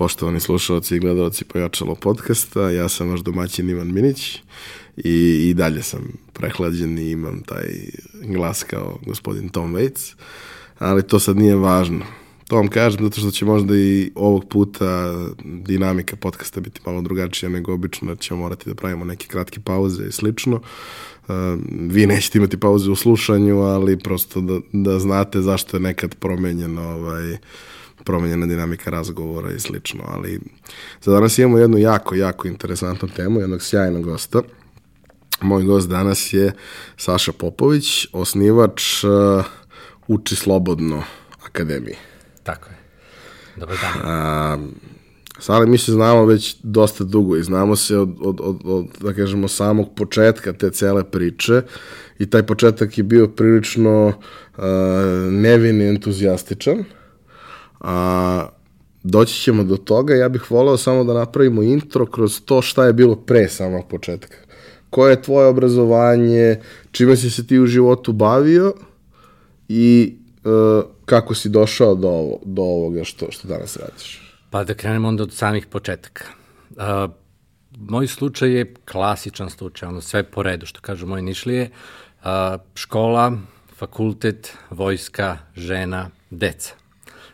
poštovani slušalci i gledalci Pojačalo podcasta. Ja sam vaš domaćin Ivan Minić i, i dalje sam prehlađen i imam taj glas kao gospodin Tom Waits, ali to sad nije važno. To vam kažem zato što će možda i ovog puta dinamika podcasta biti malo drugačija nego obično, da ćemo morati da pravimo neke kratke pauze i slično. Uh, vi nećete imati pauze u slušanju, ali prosto da, da znate zašto je nekad promenjeno ovaj, promenjena dinamika razgovora i slično, ali za danas imamo jednu jako, jako interesantnu temu, jednog sjajnog gosta. Moj gost danas je Saša Popović, osnivač uh, Uči slobodno akademije. Tako je. Dobar dan. A, Sale, mi se znamo već dosta dugo i znamo se od, od, od, od, da kažemo, samog početka te cele priče i taj početak je bio prilično uh, nevin i entuzijastičan. A, doći ćemo do toga, ja bih voleo samo da napravimo intro kroz to šta je bilo pre samog početka. Koje je tvoje obrazovanje, čime si se ti u životu bavio i uh, kako si došao do, ovo, do ovoga što, što danas radiš? Pa da krenemo onda od samih početaka. Uh, moj slučaj je klasičan slučaj, ono sve po redu, što kažu moji nišlije. Uh, škola, fakultet, vojska, žena, deca.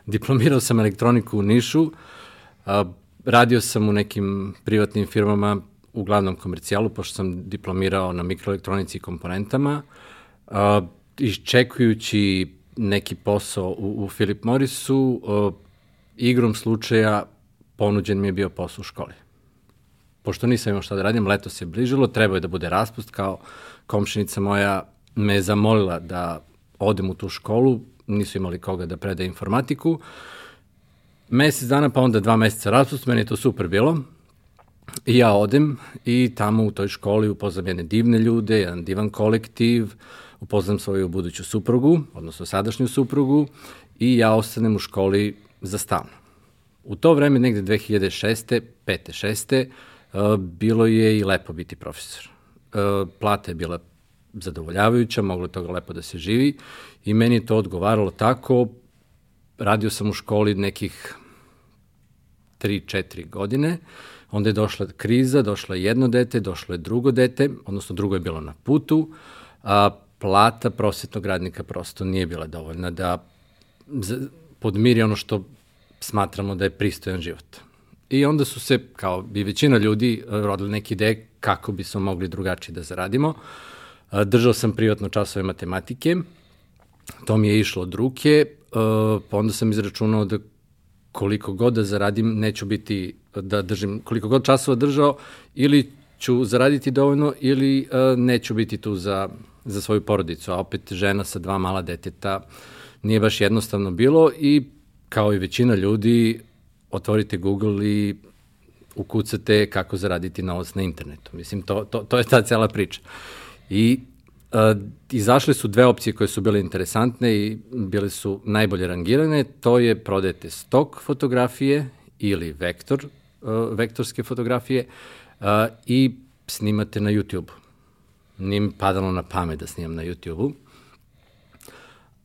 Diplomirao sam elektroniku u Nišu, uh, radio sam u nekim privatnim firmama, uglavnom komercijalu, pošto sam diplomirao na mikroelektronici i komponentama, uh, iščekujući neki posao u, u Philip Morrisu, uh, igrom slučaja ponuđen mi je bio posao u školi. Pošto nisam imao šta da radim, leto se bližilo, trebao je da bude raspust, kao komšinica moja me zamolila da odem u tu školu, nisu imali koga da preda informatiku. Mesec dana, pa onda dva meseca raspust, meni je to super bilo. I ja odem i tamo u toj školi upoznam jedne divne ljude, jedan divan kolektiv, upoznam svoju buduću suprugu, odnosno sadašnju suprugu, i ja ostanem u školi za stalno. U to vreme, negde 2006. 5. 6. bilo je i lepo biti profesor. Uh, plata je bila zadovoljavajuća, moglo toga lepo da se živi i meni je to odgovaralo tako. Radio sam u školi nekih 3-4 godine, onda je došla kriza, došlo je jedno dete, došlo je drugo dete, odnosno drugo je bilo na putu, a, plata prosjetnog radnika prosto nije bila dovoljna da podmiri ono što smatramo da je pristojan život. I onda su se, kao bi većina ljudi, rodili neke ideje kako bi smo mogli drugačije da zaradimo. Držao sam privatno časove matematike, to mi je išlo od ruke, pa onda sam izračunao da koliko god da zaradim, neću biti, da držim, koliko god časova držao, ili ću zaraditi dovoljno, ili neću biti tu za za svoju porodicu, a opet žena sa dva mala deteta nije baš jednostavno bilo i kao i većina ljudi otvorite Google i ukucate kako zaraditi novac na internetu. Mislim, to, to, to je ta cela priča. I uh, izašle su dve opcije koje su bile interesantne i bile su najbolje rangirane. To je prodajete stok fotografije ili vektor, uh, vektorske fotografije uh, i snimate na YouTube nije mi padalo na pamet da snimam na YouTube-u.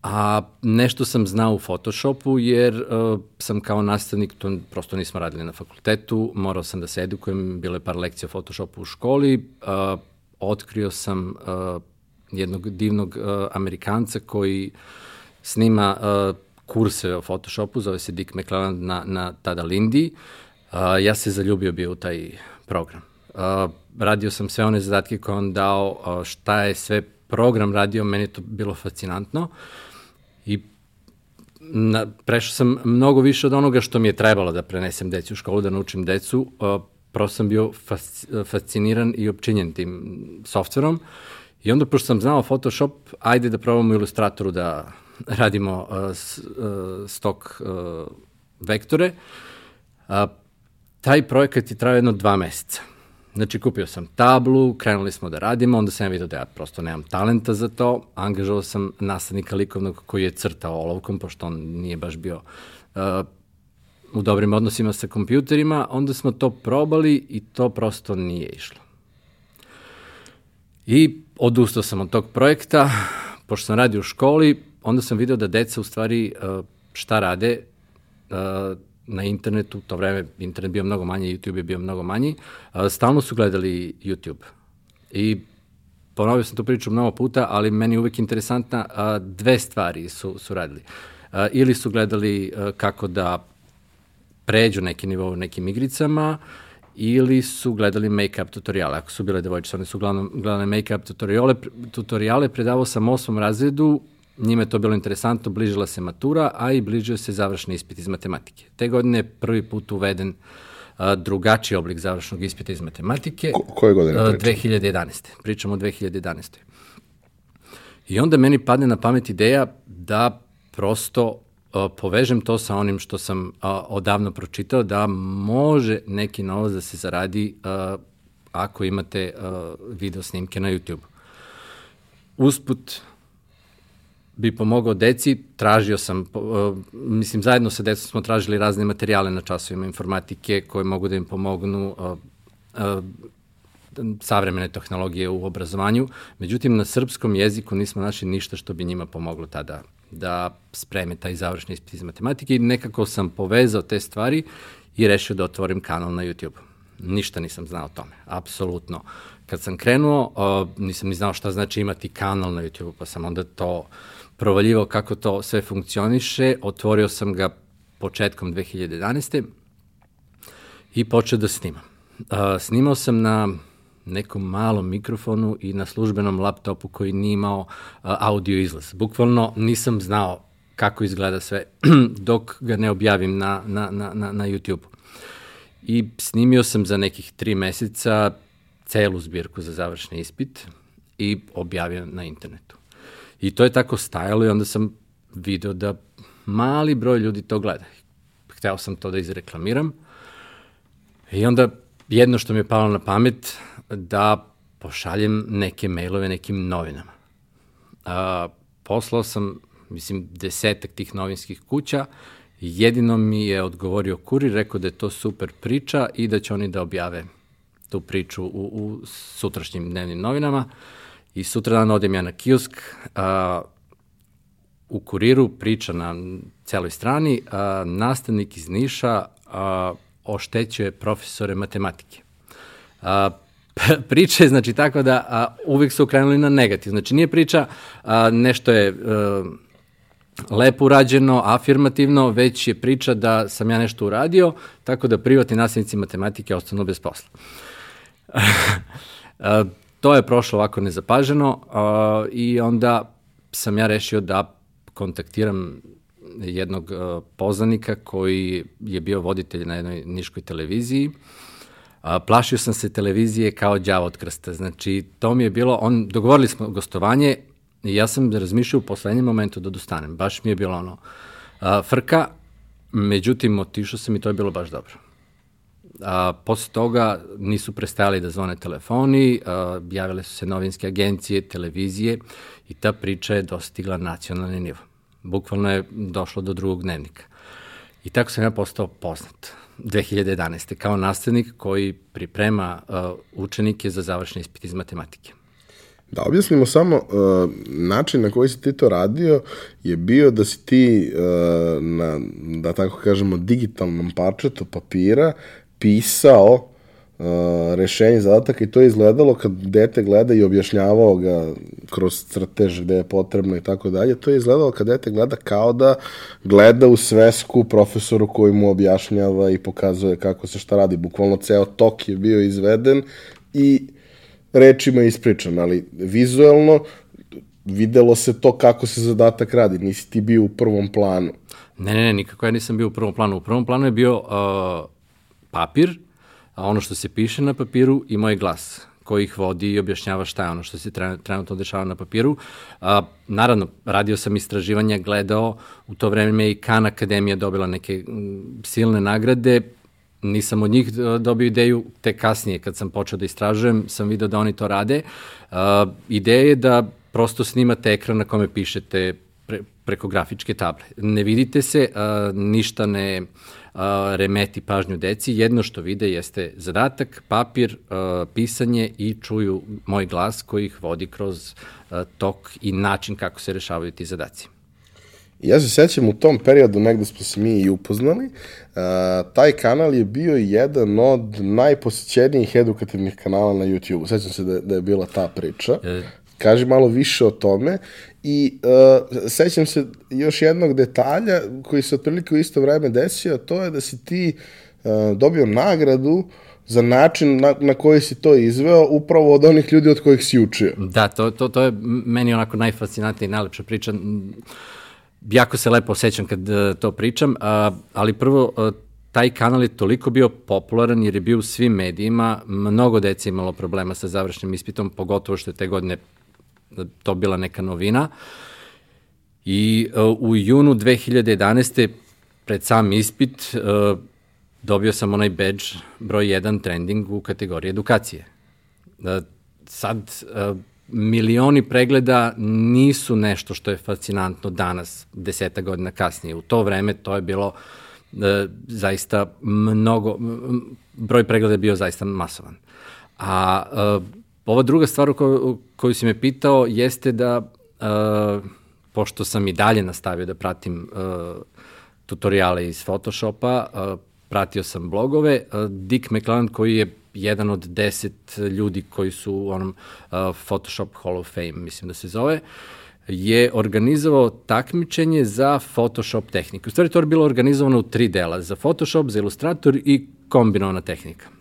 A nešto sam znao u Photoshopu jer uh, sam kao nastavnik, to prosto nismo radili na fakultetu, morao sam da se edukujem, bilo je par lekcija o Photoshopu u školi, uh, otkrio sam uh, jednog divnog uh, Amerikanca koji snima uh, kurse o Photoshopu, zove se Dick McClelland na, na tada Lindy. Uh, ja se zaljubio bio u taj program. Uh, radio sam sve one zadatke koje on dao, šta je sve program radio, meni to bilo fascinantno i na, prešao sam mnogo više od onoga što mi je trebalo da prenesem decu u školu, da naučim decu, prosto sam bio fasc, fasciniran i opčinjen tim softverom i onda pošto sam znao Photoshop, ajde da probamo u Illustratoru da radimo uh, uh, stok uh, vektore. Uh, taj projekat je trao jedno dva meseca. Znači, kupio sam tablu, krenuli smo da radimo, onda sam vidio da ja prosto nemam talenta za to, angažovao sam nastavnika likovnog koji je crtao olovkom, pošto on nije baš bio uh, u dobrim odnosima sa kompjuterima, onda smo to probali i to prosto nije išlo. I odustao sam od tog projekta, pošto sam radio u školi, onda sam video da deca u stvari uh, šta rade, uh, na internetu, to vreme internet bio mnogo manji, YouTube je bio mnogo manji, stalno su gledali YouTube. I ponovio sam tu priču mnogo puta, ali meni je uvek interesantna, dve stvari su, su radili. Ili su gledali kako da pređu neki nivo u nekim igricama, ili su gledali make-up tutoriale. Ako su bile devojčice, one su uglavnom gledale make-up tutoriale, tutoriale predavao sam osmom razredu, njime je to bilo interesantno, bližila se matura, a i bližio se završni ispit iz matematike. Te godine je prvi put uveden a, drugačiji oblik završnog ispita iz matematike. Ko, koje godine pričamo? 2011. Pričamo o 2011. I onda meni padne na pamet ideja da prosto povežem to sa onim što sam odavno pročitao, da može neki novac da se zaradi ako imate video snimke na YouTube. Usput bi pomogao deci, tražio sam, mislim zajedno sa decom smo tražili razne materijale na časovima informatike koje mogu da im pomognu savremene tehnologije u obrazovanju, međutim na srpskom jeziku nismo našli ništa što bi njima pomoglo tada da spreme taj završni ispit iz matematike i nekako sam povezao te stvari i rešio da otvorim kanal na YouTube. Ništa nisam znao o tome, apsolutno. Kad sam krenuo, nisam ni znao šta znači imati kanal na YouTube, pa sam onda to provaljivao kako to sve funkcioniše, otvorio sam ga početkom 2011. i počeo da snimam. Snimao sam na nekom malom mikrofonu i na službenom laptopu koji nije imao uh, audio izlaz. Bukvalno nisam znao kako izgleda sve dok ga ne objavim na, na, na, na, na YouTube. I snimio sam za nekih tri meseca celu zbirku za završni ispit i objavio na internetu. I to je tako stajalo i onda sam video da mali broj ljudi to gleda. Hteo sam to da izreklamiram. I onda jedno što mi je palo na pamet, da pošaljem neke mailove nekim novinama. A, poslao sam, mislim, desetak tih novinskih kuća, jedino mi je odgovorio kurir, rekao da je to super priča i da će oni da objave tu priču u, u sutrašnjim dnevnim novinama. I sutra dan odem ja na kiosk, a, u kuriru priča na celoj strani, a, nastavnik iz Niša a, oštećuje profesore matematike. A, priča je znači tako da a, uvek su okrenuli na negativ. Znači nije priča a, nešto je a, lepo urađeno, afirmativno, već je priča da sam ja nešto uradio, tako da privatni nastavnici matematike ostanu bez posla. a, to je prošlo ovako nezapaženo a, i onda sam ja rešio da kontaktiram jednog uh, poznanika koji je bio voditelj na jednoj niškoj televiziji. A, plašio sam se televizije kao đavo od krsta. Znači, to mi je bilo, on, dogovorili smo gostovanje i ja sam razmišljao u poslednjem momentu da dostanem. Baš mi je bilo ono, a, frka, međutim, otišao sam i to je bilo baš dobro. A, posle toga nisu prestajali da zvone telefoni, a, javile su se novinske agencije, televizije i ta priča je dostigla nacionalni nivo. Bukvalno je došlo do drugog dnevnika. I tako sam ja postao poznat 2011. kao nastavnik koji priprema uh, učenike za završni ispit iz matematike. Da objasnimo samo, uh, način na koji si ti to radio je bio da si ti uh, na, da tako kažemo, digitalnom parčetu papira pisao rešenje zadataka i to je izgledalo kad dete gleda i objašnjavao ga kroz crtež gde je potrebno i tako dalje, to je izgledalo kad dete gleda kao da gleda u svesku profesoru koji mu objašnjava i pokazuje kako se šta radi. Bukvalno ceo tok je bio izveden i rečima ispričan, ali vizuelno videlo se to kako se zadatak radi, nisi ti bio u prvom planu. Ne, ne, ne, nikako ja nisam bio u prvom planu. U prvom planu je bio uh, papir, a ono što se piše na papiru i moj glas koji ih vodi i objašnjava šta je ono što se trenutno dešava na papiru. A, naravno, radio sam istraživanja, gledao, u to vreme me i Khan Akademija dobila neke silne nagrade, nisam od njih e, dobio ideju, te kasnije kad sam počeo da istražujem, sam video da oni to rade. A, ideja je da prosto snimate ekran na kome pišete pre, preko grafičke table. Ne vidite se, a, ništa ne a, remeti pažnju deci, jedno što vide jeste zadatak, papir, pisanje i čuju moj glas koji ih vodi kroz tok i način kako se rešavaju ti zadaci. Ja se sećam u tom periodu, negde smo se mi i upoznali, uh, taj kanal je bio jedan od najposećenijih edukativnih kanala na YouTube. Sećam se da, da je bila ta priča. E... Kaži malo više o tome. I uh, sećam se još jednog detalja koji se otprilike u isto vreme desio, to je da si ti uh, dobio nagradu za način na, na koji si to izveo upravo od onih ljudi od kojih si učio. Da, to, to, to je meni onako najfascinantnija i najlepša priča jako se lepo osjećam kad uh, to pričam, uh, ali prvo, uh, taj kanal je toliko bio popularan jer je bio u svim medijima, mnogo dece imalo problema sa završnim ispitom, pogotovo što je te godine to bila neka novina. I uh, u junu 2011. pred sam ispit uh, dobio sam onaj badge broj 1 trending u kategoriji edukacije. Uh, sad, uh, milioni pregleda nisu nešto što je fascinantno danas, deseta godina kasnije. U to vreme to je bilo zaista mnogo, broj pregleda je bio zaista masovan. A ova druga stvar koju, koju si me pitao jeste da, e, pošto sam i dalje nastavio da pratim e, tutoriale iz Photoshopa, e, pratio sam blogove, e, Dick McClelland koji je jedan od deset ljudi koji su u onom uh, Photoshop Hall of Fame, mislim da se zove, je organizovao takmičenje za Photoshop tehniku. U stvari to je bilo organizovano u tri dela, za Photoshop, za Illustrator i kombinovana tehnika.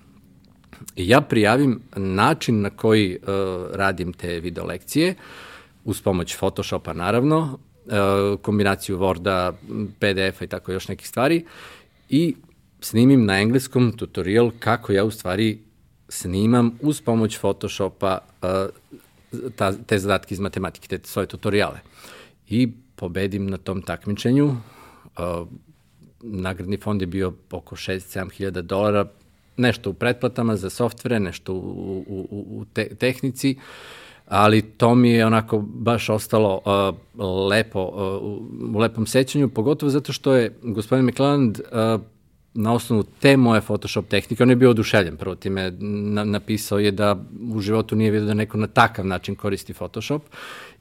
I ja prijavim način na koji uh, radim te video lekcije, uz pomoć Photoshopa naravno, uh, kombinaciju Worda, PDF-a i tako još nekih stvari, i snimim na engleskom tutorial kako ja u stvari snimam uz pomoć Photoshopa uh, ta, te zadatke iz matematike, te svoje tutoriale. I pobedim na tom takmičenju. Uh, nagradni fond je bio oko 6-7 hiljada dolara, nešto u pretplatama za softvere, nešto u, u, u te, tehnici, ali to mi je onako baš ostalo uh, lepo, uh, u lepom sećanju, pogotovo zato što je gospodin McClelland uh, na osnovu te moje Photoshop tehnike, on je bio oduševljen prvo time, na, napisao je da u životu nije vidio da neko na takav način koristi Photoshop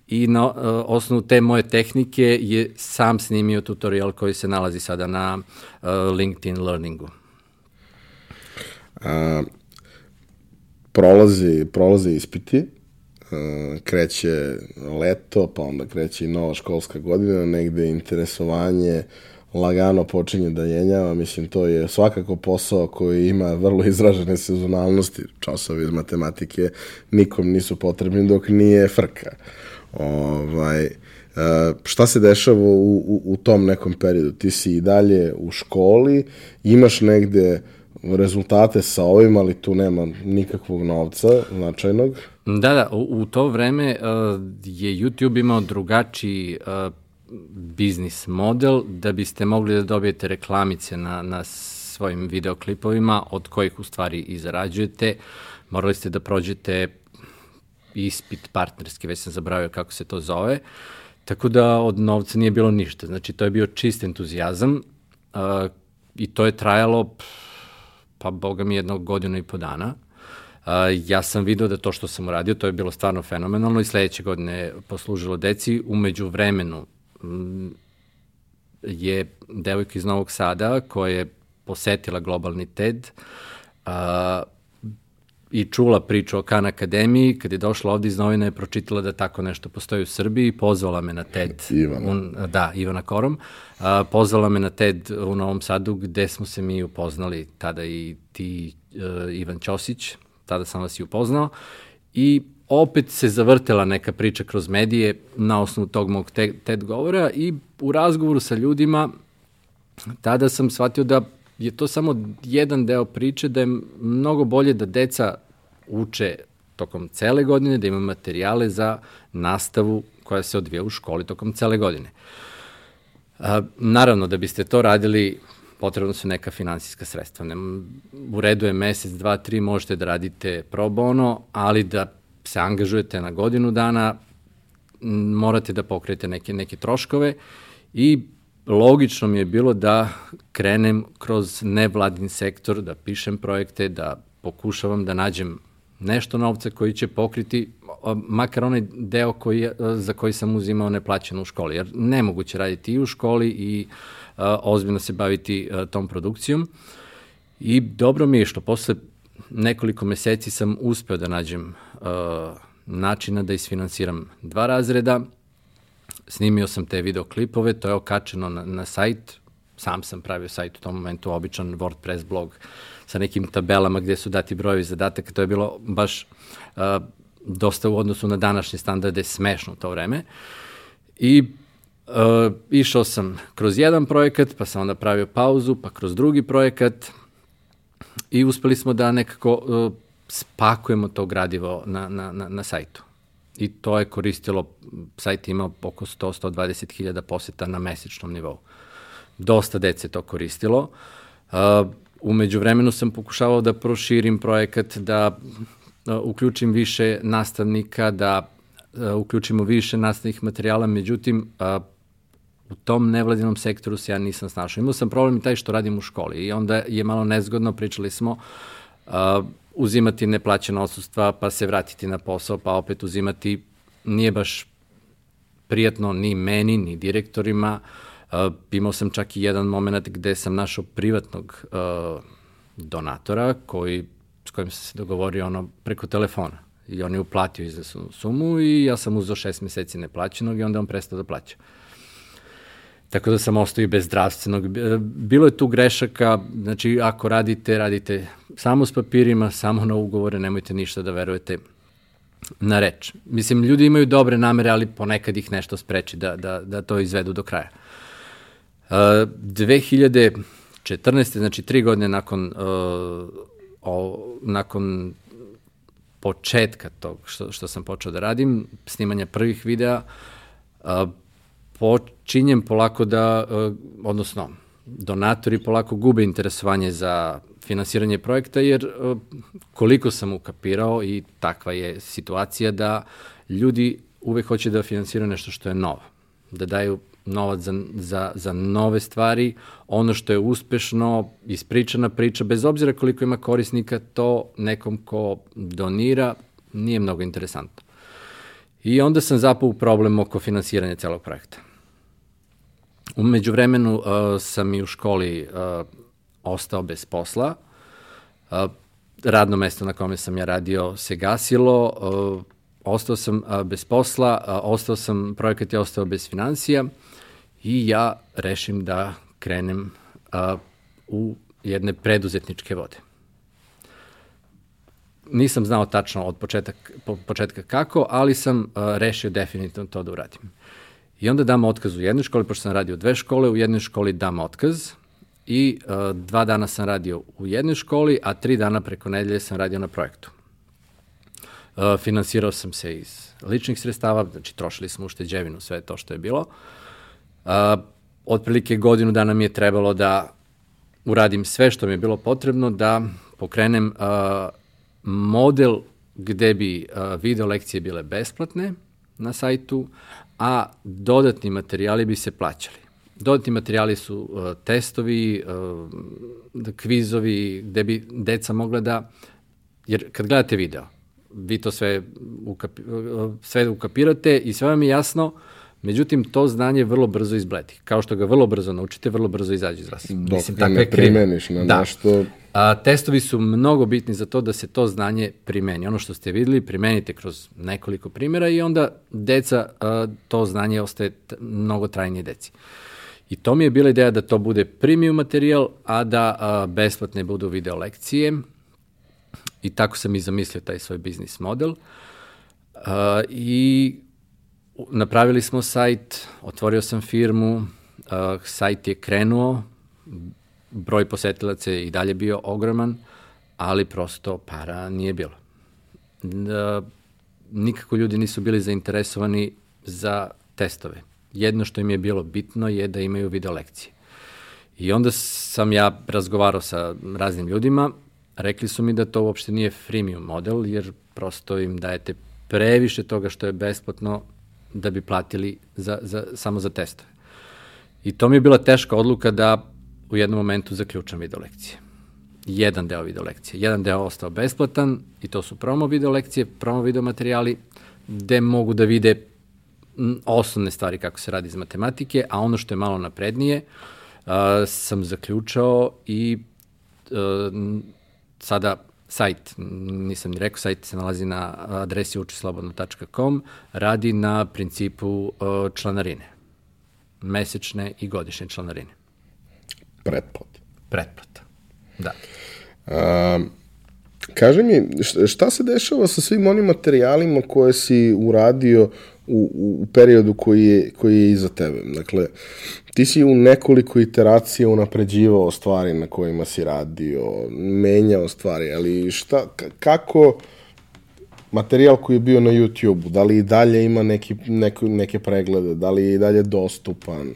i na uh, osnovu te moje tehnike je sam snimio tutorial koji se nalazi sada na uh, LinkedIn Learningu. A, prolazi, prolazi ispiti, uh, kreće leto, pa onda kreće i nova školska godina, negde interesovanje lagano počinje da jenjava, mislim to je svakako posao koji ima vrlo izražene sezonalnosti, časovi iz matematike nikom nisu potrebni dok nije frka. Ovaj, uh, šta se dešava u, u, u tom nekom periodu? Ti si i dalje u školi, imaš negde rezultate sa ovim, ali tu nema nikakvog novca značajnog. Da, da, u, u to vreme uh, je YouTube imao drugačiji uh, biznis model da biste mogli da dobijete reklamice na, na svojim videoklipovima od kojih u stvari i zarađujete. Morali ste da prođete ispit partnerski, već sam zabravio kako se to zove. Tako da od novca nije bilo ništa. Znači to je bio čist entuzijazam uh, i to je trajalo pa boga mi jednog godinu i po dana. Uh, ja sam video da to što sam uradio, to je bilo stvarno fenomenalno i sledeće godine poslužilo deci. Umeđu vremenu je devojka iz Novog Sada koja je posetila globalni TED a, i čula priču o Khan Akademiji, kad je došla ovde iz novina je pročitala da tako nešto postoji u Srbiji, pozvala me na TED. Ivana. Un, da, Ivana Korom. A, pozvala me na TED u Novom Sadu gde smo se mi upoznali, tada i ti uh, Ivan Ćosić, tada sam vas i upoznao. I opet se zavrtela neka priča kroz medije na osnovu tog mog TED govora i u razgovoru sa ljudima tada sam shvatio da je to samo jedan deo priče, da je mnogo bolje da deca uče tokom cele godine, da ima materijale za nastavu koja se odvija u školi tokom cele godine. A, naravno, da biste to radili, potrebno su neka finansijska sredstva. Ne, u redu je mesec, dva, tri, možete da radite pro bono, ali da se angažujete na godinu dana, morate da pokrijete neke, neke troškove i logično mi je bilo da krenem kroz nevladin sektor, da pišem projekte, da pokušavam da nađem nešto novca koji će pokriti makar onaj deo koji, za koji sam uzimao neplaćeno u školi, jer nemoguće raditi i u školi i a, ozbiljno se baviti a, tom produkcijom. I dobro mi je što posle nekoliko meseci sam uspeo da nađem a, načina da isfinansiram dva razreda, snimio sam te videoklipove, to je okačeno na, na sajt, sam sam pravio sajt u tom momentu, običan WordPress blog sa nekim tabelama gde su dati brojevi zadataka, to je bilo baš uh, dosta u odnosu na današnje standarde smešno to vreme. I uh, išao sam kroz jedan projekat, pa sam onda pravio pauzu, pa kroz drugi projekat i uspeli smo da nekako uh, spakujemo to gradivo na, na, na, na sajtu. I to je koristilo, sajt imao oko 100-120 hiljada poseta na mesečnom nivou. Dosta dece to koristilo. Umeđu vremenu sam pokušavao da proširim projekat, da uključim više nastavnika, da uključimo više nastavnih materijala, međutim, u tom nevladinom sektoru se ja nisam snašao. Imao sam problem i taj što radim u školi i onda je malo nezgodno, pričali smo, uzimati neplaćena odsustva, pa se vratiti na posao, pa opet uzimati, nije baš prijatno ni meni, ni direktorima. Uh, imao sam čak i jedan moment gde sam našao privatnog uh, donatora koji, s kojim sam se dogovorio ono, preko telefona. I on je uplatio izvesnu sumu i ja sam uzao šest meseci neplaćenog i onda on prestao da plaća. Tako da sam ostao i bez zdravstvenog. Bilo je tu grešaka, znači ako radite, radite samo s papirima, samo na ugovore, nemojte ništa da verujete na reč. Mislim, ljudi imaju dobre namere, ali ponekad ih nešto spreči da, da, da to izvedu do kraja. Uh, 2014. znači tri godine nakon, uh, o, nakon početka tog što, što sam počeo da radim, snimanja prvih videa, uh, počinjem polako da, e, odnosno, donatori polako gube interesovanje za finansiranje projekta, jer e, koliko sam ukapirao i takva je situacija da ljudi uvek hoće da finansiraju nešto što je novo, da daju novac za, za, za nove stvari, ono što je uspešno, ispričana priča, bez obzira koliko ima korisnika, to nekom ko donira nije mnogo interesantno. I onda sam zapao u problem oko finansiranja celog projekta. Umeđu vremenu uh, sam i u školi uh, ostao bez posla. Radno mesto na kome sam ja radio se gasilo, ostao sam bez posla, ostao sam, projekat je ostao bez financija i ja rešim da krenem u jedne preduzetničke vode. Nisam znao tačno od početak, po, početka kako, ali sam rešio definitivno to da uradim. I onda dam otkaz u jednoj školi, pošto sam radio dve škole, u jednoj školi dam otkaz i uh, dva dana sam radio u jednoj školi, a tri dana preko nedelje sam radio na projektu. Uh, finansirao sam se iz ličnih sredstava, znači trošili smo ušteđevinu, sve to što je bilo. Uh, otprilike godinu dana mi je trebalo da uradim sve što mi je bilo potrebno da pokrenem uh, model gde bi uh, video lekcije bile besplatne na sajtu, a dodatni materijali bi se plaćali. Dodatni materijali su uh, testovi, uh, kvizovi, gde bi deca mogla da, jer kad gledate video, vi to sve, ukapi, uh, sve ukapirate i sve vam je jasno, Međutim, to znanje vrlo brzo izbledi. Kao što ga vrlo brzo naučite, vrlo brzo izađe iz vas. Dok Mislim, ga ne primeniš na da. nešto... A, testovi su mnogo bitni za to da se to znanje primeni. Ono što ste videli, primenite kroz nekoliko primjera i onda deca, a, to znanje ostaje mnogo trajnije deci. I to mi je bila ideja da to bude premium materijal, a da a, besplatne budu video lekcije. I tako sam i zamislio taj svoj biznis model. A, I napravili smo sajt, otvorio sam firmu, uh, sajt je krenuo, broj posetilaca je i dalje bio ogroman, ali prosto para nije bilo. Da, nikako ljudi nisu bili zainteresovani za testove. Jedno što im je bilo bitno je da imaju video lekcije. I onda sam ja razgovarao sa raznim ljudima, rekli su mi da to uopšte nije freemium model, jer prosto im dajete previše toga što je besplatno da bi platili za, za, samo za testove. I to mi je bila teška odluka da u jednom momentu zaključam video lekcije. Jedan deo video lekcije. Jedan deo ostao besplatan i to su promo video lekcije, promo video materijali. gde mogu da vide osnovne stvari kako se radi iz matematike, a ono što je malo naprednije uh, sam zaključao i uh, sada sajt, nisam ni rekao, sajt se nalazi na adresi učislobodno.com, radi na principu uh, članarine. Mesečne i godišnje članarine. Pretplata. Pretplata, da. Um, Kaži mi, šta se dešava sa svim onim materijalima koje si uradio u, u periodu koji je, koji je iza tebe? Dakle, ti si u nekoliko iteracija unapređivao stvari na kojima si radio, menjao stvari, ali šta, kako materijal koji je bio na YouTube-u, da li i dalje ima neki, neko, neke preglede, da li je i dalje dostupan?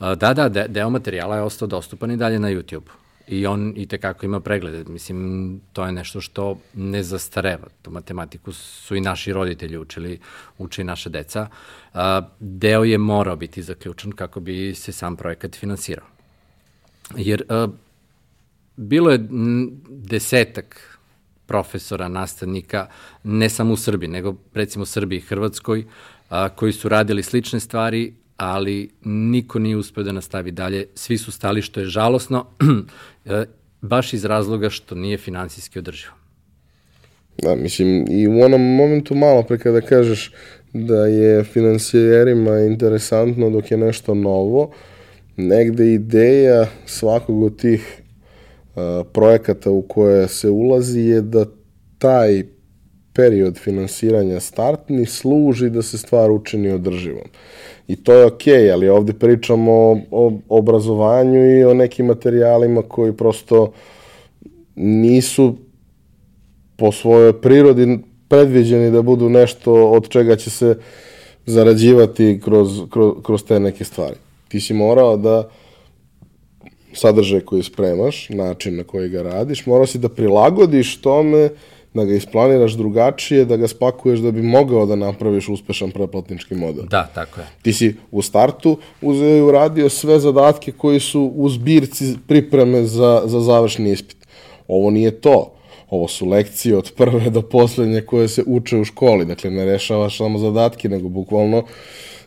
Da, da, deo materijala je ostao dostupan i dalje na YouTube-u i on i tekako ima preglede. Mislim, to je nešto što ne zastareva. Tu matematiku su i naši roditelji učili, uče i naša deca. Deo je morao biti zaključen kako bi se sam projekat finansirao. Jer bilo je desetak profesora, nastavnika, ne samo u Srbiji, nego recimo Srbiji i Hrvatskoj, koji su radili slične stvari, ali niko nije uspeo da nastavi dalje. Svi su stali, što je žalosno, e, baš iz razloga što nije finansijski održivo. Da, mislim, i u onom momentu malo pre kada kažeš da je financijerima interesantno dok je nešto novo, negde ideja svakog od tih uh, projekata u koje se ulazi je da taj period finansiranja startni služi da se stvar učini održivom. I to je okej, okay, ali ovde pričamo o, o obrazovanju i o nekim materijalima koji prosto nisu po svojoj prirodi predviđeni da budu nešto od čega će se zarađivati kroz, kroz, kroz te neke stvari. Ti si morao da sadržaj koji spremaš, način na koji ga radiš, morao si da prilagodiš tome da ga isplaniraš drugačije, da ga spakuješ da bi mogao da napraviš uspešan preplatnički model. Da, tako je. Ti si u startu uzeo i uradio sve zadatke koji su u zbirci pripreme za, za završni ispit. Ovo nije to. Ovo su lekcije od prve do poslednje koje se uče u školi. Dakle, ne rešavaš samo zadatke, nego bukvalno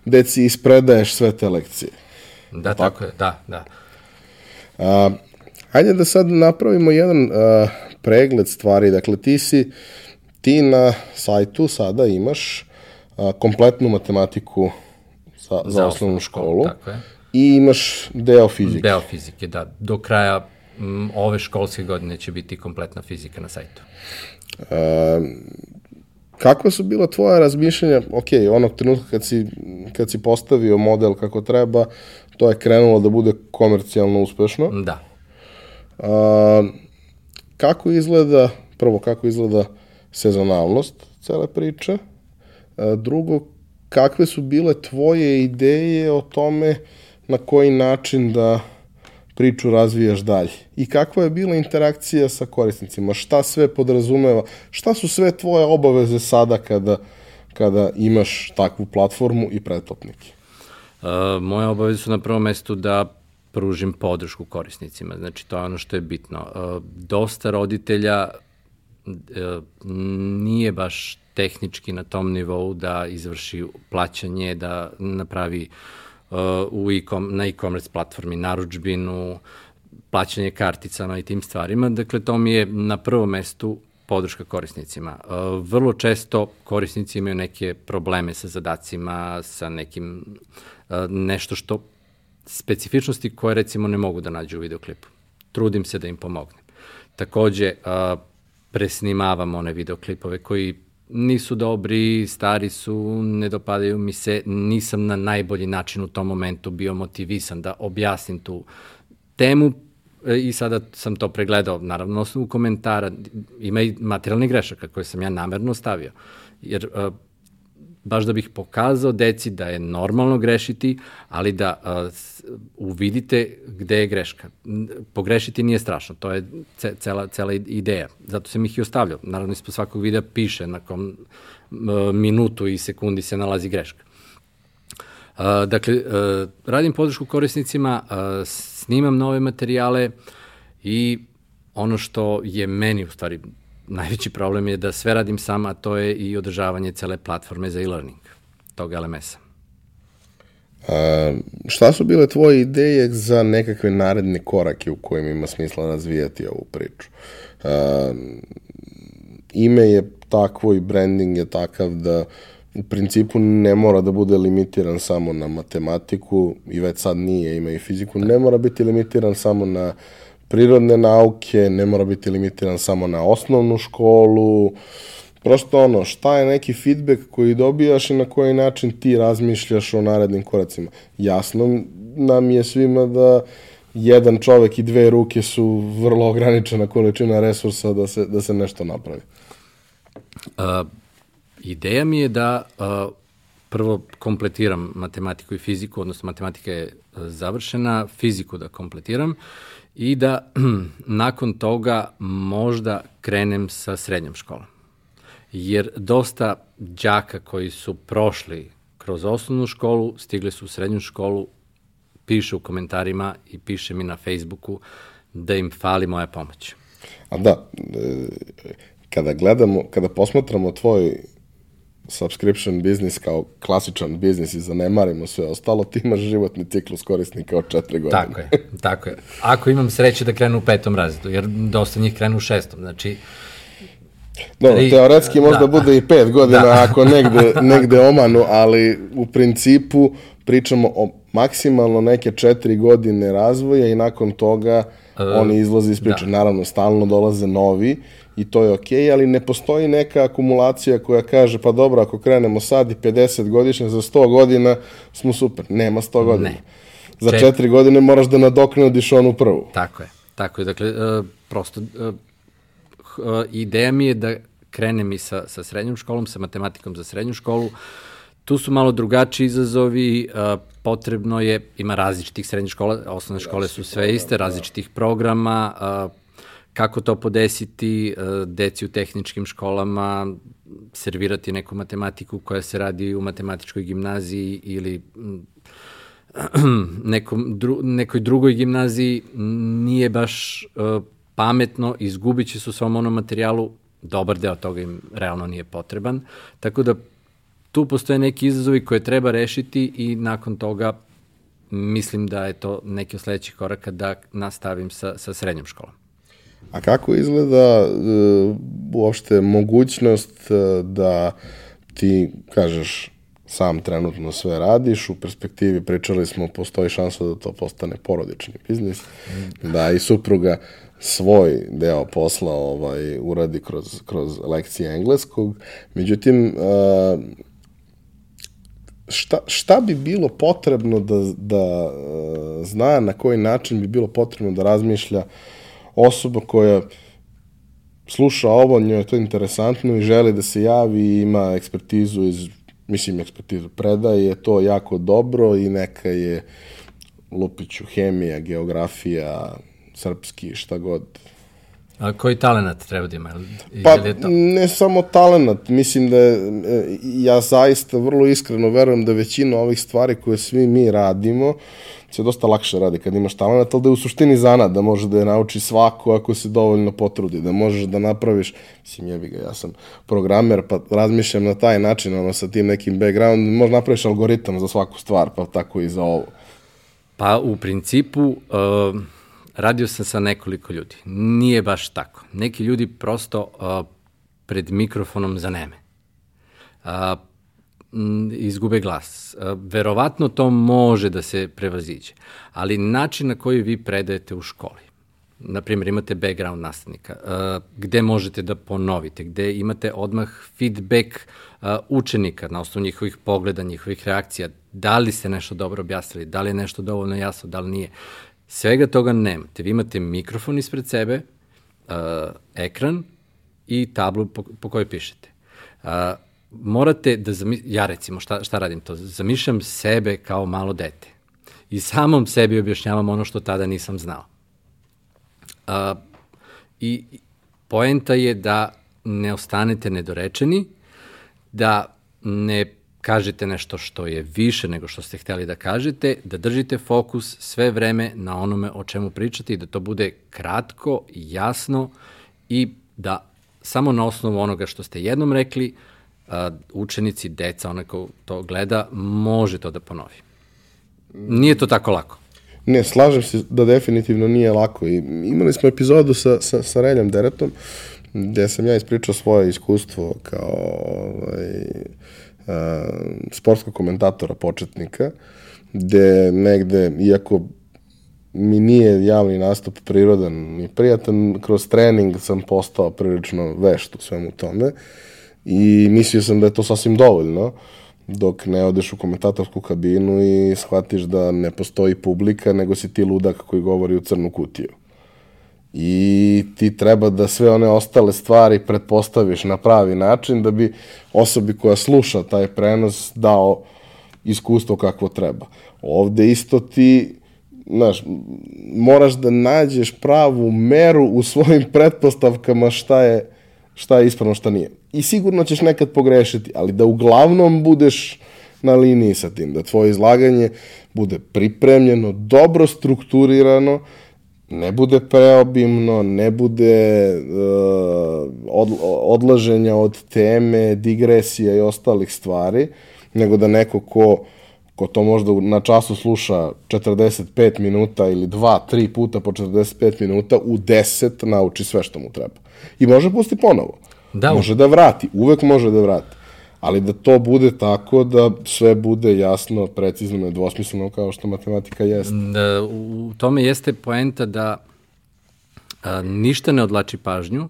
deci ispredaješ sve te lekcije. Da, tako, tako je, da, da. A, hajde da sad napravimo jedan a, pregled stvari. Dakle, ti si, ti na sajtu sada imaš a, kompletnu matematiku za, za, za osnovnu školu. Tako je. I imaš deo fizike. Deo fizike, da. Do kraja m, ove školske godine će biti kompletna fizika na sajtu. E, kakva su bila tvoja razmišljanja, ok, onog trenutka kad si, kad si postavio model kako treba, to je krenulo da bude komercijalno uspešno. Da. A, kako izgleda, prvo kako izgleda sezonalnost cele priče, drugo, kakve su bile tvoje ideje o tome na koji način da priču razvijaš dalje? I kakva je bila interakcija sa korisnicima, šta sve podrazumeva, šta su sve tvoje obaveze sada kada, kada imaš takvu platformu i pretplatnike? Uh, moje obaveze su na prvom mestu da pružim podršku korisnicima. Znači, to je ono što je bitno. E, dosta roditelja e, nije baš tehnički na tom nivou da izvrši plaćanje, da napravi e, u e na e-commerce platformi naručbinu, plaćanje karticama i tim stvarima. Dakle, to mi je na prvom mestu podrška korisnicima. Vrlo često korisnici imaju neke probleme sa zadacima, sa nekim nešto što specifičnosti koje recimo ne mogu da nađu u videoklipu. Trudim se da im pomognem. Takođe, a, presnimavam one videoklipove koji nisu dobri, stari su, ne dopadaju mi se, nisam na najbolji način u tom momentu bio motivisan da objasnim tu temu e, i sada sam to pregledao, naravno na osnovu komentara, ima i materijalni grešaka koje sam ja namerno stavio, jer baš da bih pokazao deci da je normalno grešiti, ali da uh, uvidite gde je greška. Pogrešiti nije strašno, to je ce, cela, cela ideja. Zato sam ih i ostavljao. Naravno, ispod svakog videa piše na kom uh, minutu i sekundi se nalazi greška. Uh, dakle, uh, radim podršku korisnicima, uh, snimam nove materijale i ono što je meni u stvari najveći problem je da sve radim sam, a to je i održavanje cele platforme za e-learning tog LMS-a. A, šta su bile tvoje ideje za nekakve naredne korake u kojima ima smisla razvijati ovu priču? A, ime je takvo i branding je takav da u principu ne mora da bude limitiran samo na matematiku i već sad nije, ima i fiziku, ne mora biti limitiran samo na prirodne nauke, ne mora biti limitiran samo na osnovnu školu, prosto ono, šta je neki feedback koji dobijaš i na koji način ti razmišljaš o narednim koracima. Jasno nam je svima da jedan čovek i dve ruke su vrlo ograničena količina resursa da se, da se nešto napravi. Uh, ideja mi je da uh, prvo kompletiram matematiku i fiziku, odnosno matematika je završena, fiziku da kompletiram i da nakon toga možda krenem sa srednjom školom. Jer dosta đaka koji su prošli kroz osnovnu školu, stigli su u srednju školu, piše u komentarima i piše mi na Facebooku da im fali moja pomoć. A da, e, kada gledamo, kada posmatramo tvoj subscription biznis kao klasičan biznis i zanemarimo sve ostalo, ti imaš životni ciklus korisnika od četiri godine. Tako je, tako je. Ako imam sreće da krenu u petom razredu, jer dosta njih krenu u šestom, znači Dobro, tri, teoretski možda da, bude i pet godina da. ako negde, negde omanu, ali u principu pričamo o maksimalno neke četiri godine razvoja i nakon toga uh, oni izlaze iz priče. Da. Naravno, stalno dolaze novi, i to je okej, okay, ali ne postoji neka akumulacija koja kaže pa dobro, ako krenemo sad i 50 godišnje, za 100 godina smo super. Nema 100 godina. Ne. Za Čet... 4 godine moraš da nadoknadiš onu prvu. Tako je. Tako je. Dakle, uh, prosto uh, uh, ideja mi je da krenem i sa, sa srednjom školom, sa matematikom za srednju školu. Tu su malo drugačiji izazovi, potrebno je, ima različitih srednjih škola, osnovne škole su sve iste, različitih programa, kako to podesiti e, deci u tehničkim školama, servirati neku matematiku koja se radi u matematičkoj gimnaziji ili nekom, dru, nekoj drugoj gimnaziji nije baš uh, pametno, izgubit će se u svom onom materijalu, dobar deo toga im realno nije potreban, tako da tu postoje neki izazovi koje treba rešiti i nakon toga mislim da je to neki od sledećih koraka da nastavim sa, sa srednjom školom. A kako izgleda uh, uopšte mogućnost uh, da ti kažeš sam trenutno sve radiš, u perspektivi pričali smo, postoji šansa da to postane porodični biznis, da i supruga svoj deo posla ovaj, uradi kroz, kroz lekcije engleskog. Međutim, uh, šta, šta bi bilo potrebno da, da zna, na koji način bi bilo potrebno da razmišlja uh, osoba koja sluša ovo, njoj je to interesantno i želi da se javi i ima ekspertizu iz, mislim, ekspertizu predaje, je to jako dobro i neka je Lupiću, hemija, geografija, srpski, šta god. A koji talenat treba da ima? Pa, je to? ne samo talenat, mislim da e, ja zaista vrlo iskreno verujem da većina ovih stvari koje svi mi radimo, uh, se dosta lakše radi kad imaš talent, ali da je u suštini zanat, da može da je nauči svako ako se dovoljno potrudi, da možeš da napraviš, mislim jebi ga, ja sam programer, pa razmišljam na taj način, ono, sa tim nekim background, možeš napraviš algoritam za svaku stvar, pa tako i za ovo. Pa u principu, uh, radio sam sa nekoliko ljudi. Nije baš tako. Neki ljudi prosto uh, pred mikrofonom zaneme. Uh, izgube glas. E, verovatno to može da se prevaziđe, ali način na koji vi predajete u školi, na primjer imate background nastavnika, e, gde možete da ponovite, gde imate odmah feedback e, učenika na osnovu njihovih pogleda, njihovih reakcija, da li ste nešto dobro objasnili, da li je nešto dovoljno jasno, da li nije. Svega toga nemate. Vi imate mikrofon ispred sebe, ekran i tablu po, po kojoj pišete morate da, zami... ja recimo, šta, šta radim to? Zamišljam sebe kao malo dete i samom sebi objašnjavam ono što tada nisam znao. A, I poenta je da ne ostanete nedorečeni, da ne kažete nešto što je više nego što ste hteli da kažete, da držite fokus sve vreme na onome o čemu pričate i da to bude kratko, jasno i da samo na osnovu onoga što ste jednom rekli, a, učenici, deca, onaj ko to gleda, može to da ponovi. Nije to tako lako. Ne, slažem se da definitivno nije lako. I imali smo epizodu sa, sa, sa Reljom Deretom, gde sam ja ispričao svoje iskustvo kao ovaj, a, sportskog komentatora početnika, gde negde, iako mi nije javni nastup prirodan i prijatan, kroz trening sam postao prilično vešt u svemu tome i mislio sam da je to sasvim dovoljno dok ne odeš u komentatorsku kabinu i shvatiš da ne postoji publika, nego si ti ludak koji govori u crnu kutiju. I ti treba da sve one ostale stvari pretpostaviš na pravi način da bi osobi koja sluša taj prenos dao iskustvo kakvo treba. Ovde isto ti znaš, moraš da nađeš pravu meru u svojim pretpostavkama šta je, šta je ispravno, šta nije. I sigurno ćeš nekad pogrešiti, ali da uglavnom budeš na liniji sa tim, da tvoje izlaganje bude pripremljeno, dobro strukturirano, ne bude preobimno, ne bude uh, od, odlaženja od teme, digresija i ostalih stvari, nego da neko ko ko to možda na času sluša 45 minuta ili 2, 3 puta po 45 minuta, u 10 nauči sve što mu treba. I može pusti ponovo. Da. Može da vrati, uvek može da vrati. Ali da to bude tako da sve bude jasno, precizno, nedvosmisleno kao što matematika jeste. Da, u tome jeste poenta da a, ništa ne odlači pažnju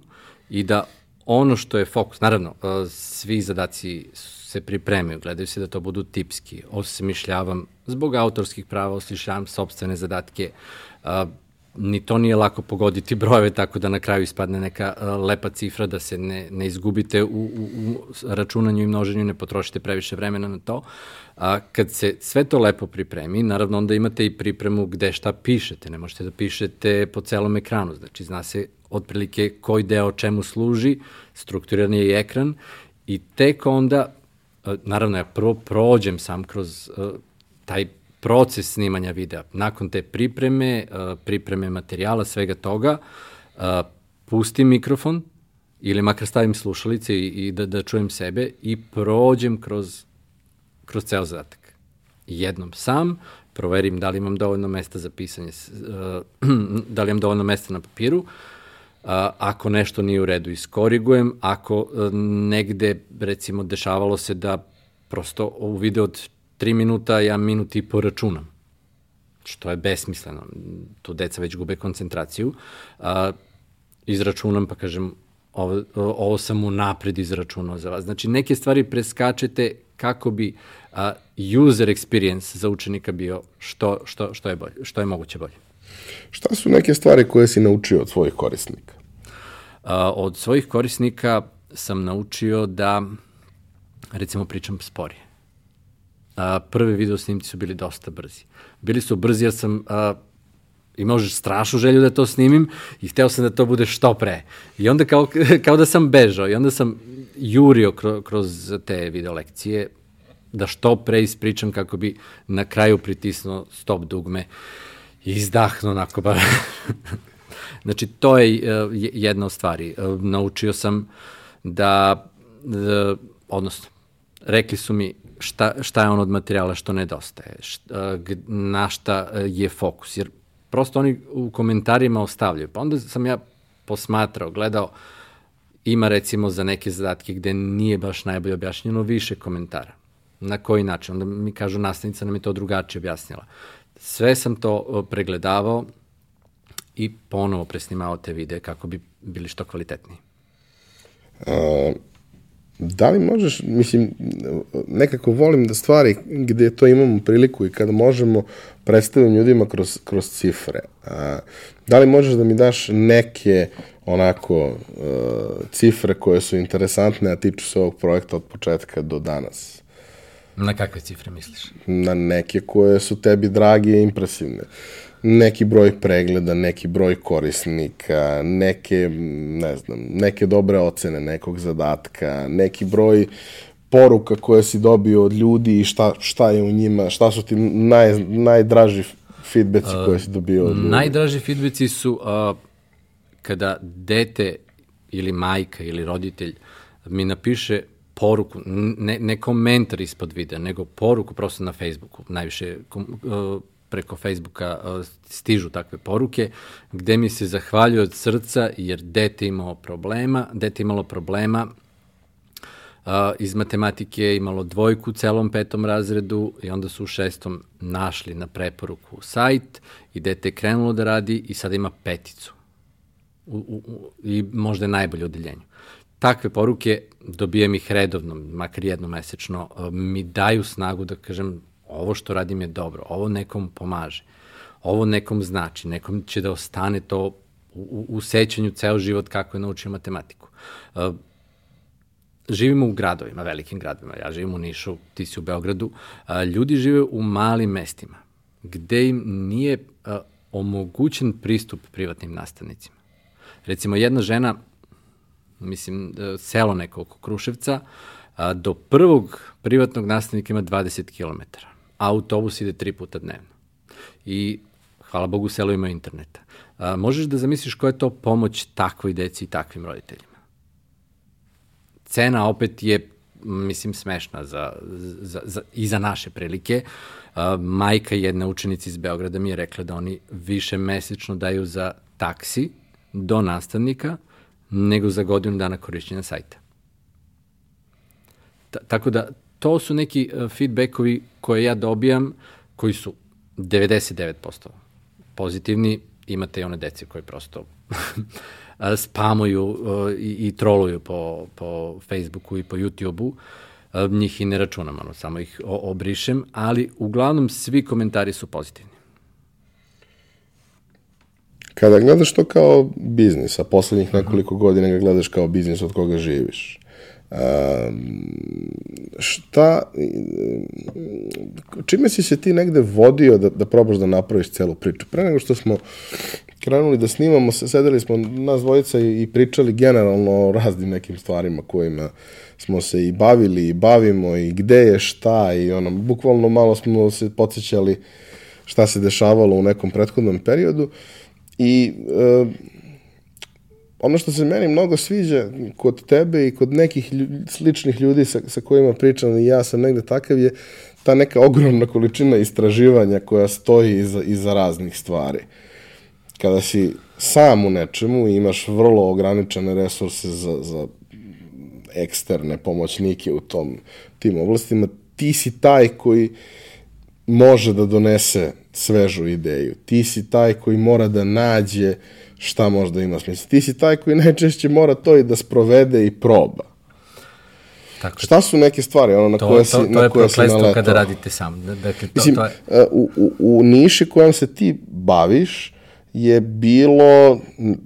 i da ono što je fokus, naravno, a, svi zadaci se pripremaju, gledaju se da to budu tipski, osmišljavam zbog autorskih prava, osmišljavam sobstvene zadatke, a, ni to nije lako pogoditi brojeve tako da na kraju ispadne neka a, lepa cifra da se ne, ne izgubite u, u, u računanju i množenju, ne potrošite previše vremena na to. A kad se sve to lepo pripremi, naravno onda imate i pripremu gde šta pišete, ne možete da pišete po celom ekranu, znači zna se otprilike koji deo čemu služi, strukturiran je i ekran i tek onda E, naravno ja prvo prođem sam kroz uh, taj proces snimanja videa. Nakon te pripreme, uh, pripreme materijala, svega toga, uh, pustim mikrofon ili makar stavim slušalice i, i da, da čujem sebe i prođem kroz, kroz ceo zadatak. Jednom sam, proverim da li imam dovoljno mesta za pisanje, da li imam dovoljno mesta na papiru, ako nešto nije u redu iskorigujem, ako negde recimo dešavalo se da prosto u video od 3 minuta ja minut i po računam, što je besmisleno, tu deca već gube koncentraciju, a, izračunam pa kažem ovo, ovo sam u napred izračunao za vas. Znači neke stvari preskačete kako bi a, user experience za učenika bio što, što, što, je, bolje, što je moguće bolje. Šta su neke stvari koje si naučio od svojih korisnika? Od svojih korisnika sam naučio da, recimo, pričam sporije. Prve video snimci su bili dosta brzi. Bili su brzi jer sam imao strašnu želju da to snimim i hteo sam da to bude što pre. I onda kao, kao da sam bežao i onda sam jurio kroz, kroz te video lekcije da što pre ispričam kako bi na kraju pritisnuo stop dugme i izdahnuo onako ba... znači, to je uh, jedna od stvari. Uh, naučio sam da, uh, odnosno, rekli su mi šta, šta je on od materijala što nedostaje, šta, na šta je fokus, jer prosto oni u komentarima ostavljaju. Pa onda sam ja posmatrao, gledao, ima recimo za neke zadatke gde nije baš najbolje objašnjeno više komentara. Na koji način? Onda mi kažu nastavnica nam je to drugačije objasnila. Sve sam to pregledavao i ponovo presnimao te videe kako bi bili što kvalitetniji. A, da li možeš, mislim, nekako volim da stvari gde to imamo priliku i kada možemo predstavim ljudima kroz, kroz cifre. A, da li možeš da mi daš neke onako uh, cifre koje su interesantne, a tiču se ovog projekta od početka do danas? Na kakve cifre misliš? Na neke koje su tebi drage i impresivne. Neki broj pregleda, neki broj korisnika, neke, ne znam, neke dobre ocene nekog zadatka, neki broj poruka koje si dobio od ljudi i šta, šta je u njima, šta su ti naj, najdraži feedbacki koje si dobio od ljudi? Najdraži feedbacki su uh, kada dete ili majka ili roditelj mi napiše poruku, ne, ne komentar ispod videa, nego poruku prosto na Facebooku, najviše uh, preko Facebooka uh, stižu takve poruke, gde mi se zahvaljuje od srca jer dete imao problema, dete imalo problema Uh, iz matematike je imalo dvojku u celom petom razredu i onda su u šestom našli na preporuku sajt i dete je krenulo da radi i sada ima peticu. U, u, u, I možda je najbolje odeljenju. Takve poruke dobijam ih redovno, makar jednom mesečno, mi daju snagu da kažem ovo što radim je dobro, ovo nekom pomaže, ovo nekom znači, nekom će da ostane to u, u, sećanju ceo život kako je naučio matematiku. Uh, živimo u gradovima, velikim gradovima, ja živim u Nišu, ti si u Beogradu, a, ljudi žive u malim mestima, gde im nije a, omogućen pristup privatnim nastavnicima. Recimo, jedna žena, mislim, e, selo neko oko Kruševca, do prvog privatnog nastavnika ima 20 km. Autobus ide tri puta dnevno. I, hvala Bogu, selo ima interneta. A, možeš da zamisliš koja je to pomoć takvoj deci i takvim roditeljima? cena opet je mislim smešna za, za, za, i za naše prilike. Uh, majka jedne učenice iz Beograda mi je rekla da oni više mesečno daju za taksi do nastavnika nego za godinu dana korišćenja sajta. Ta, tako da to su neki uh, feedbackovi koje ja dobijam koji su 99% pozitivni, imate i one dece koje prosto spamuju i, i troluju po, po Facebooku i po YouTubeu, njih i ne računam, ono, samo ih obrišem, ali uglavnom svi komentari su pozitivni. Kada gledaš to kao biznis, a poslednjih nekoliko godina ga gledaš kao biznis od koga živiš, šta, čime si se ti negde vodio da, da probaš da napraviš celu priču? Pre nego što smo krenuli da snimamo, sedeli smo nas dvojica i pričali generalno o raznim nekim stvarima kojima smo se i bavili i bavimo i gde je šta i ono, bukvalno malo smo se podsjećali šta se dešavalo u nekom prethodnom periodu i e, ono što se meni mnogo sviđa kod tebe i kod nekih ljudi, sličnih ljudi sa, sa kojima pričam i ja sam negde takav je ta neka ogromna količina istraživanja koja stoji iza, iza raznih stvari. Kada si sam u nečemu i imaš vrlo ograničene resurse za, za eksterne pomoćnike u tom, tim oblastima, ti si taj koji može da donese svežu ideju. Ti si taj koji mora da nađe uh, šta možda ima smisla. Ti si taj koji najčešće mora to i da sprovede i proba. Tako. Šta su neke stvari ono, na to, koje si, to, to na koje si naletao? To je kada radite sam. Dakle, to, Mislim, to je... E, u, u, u niši kojom se ti baviš je bilo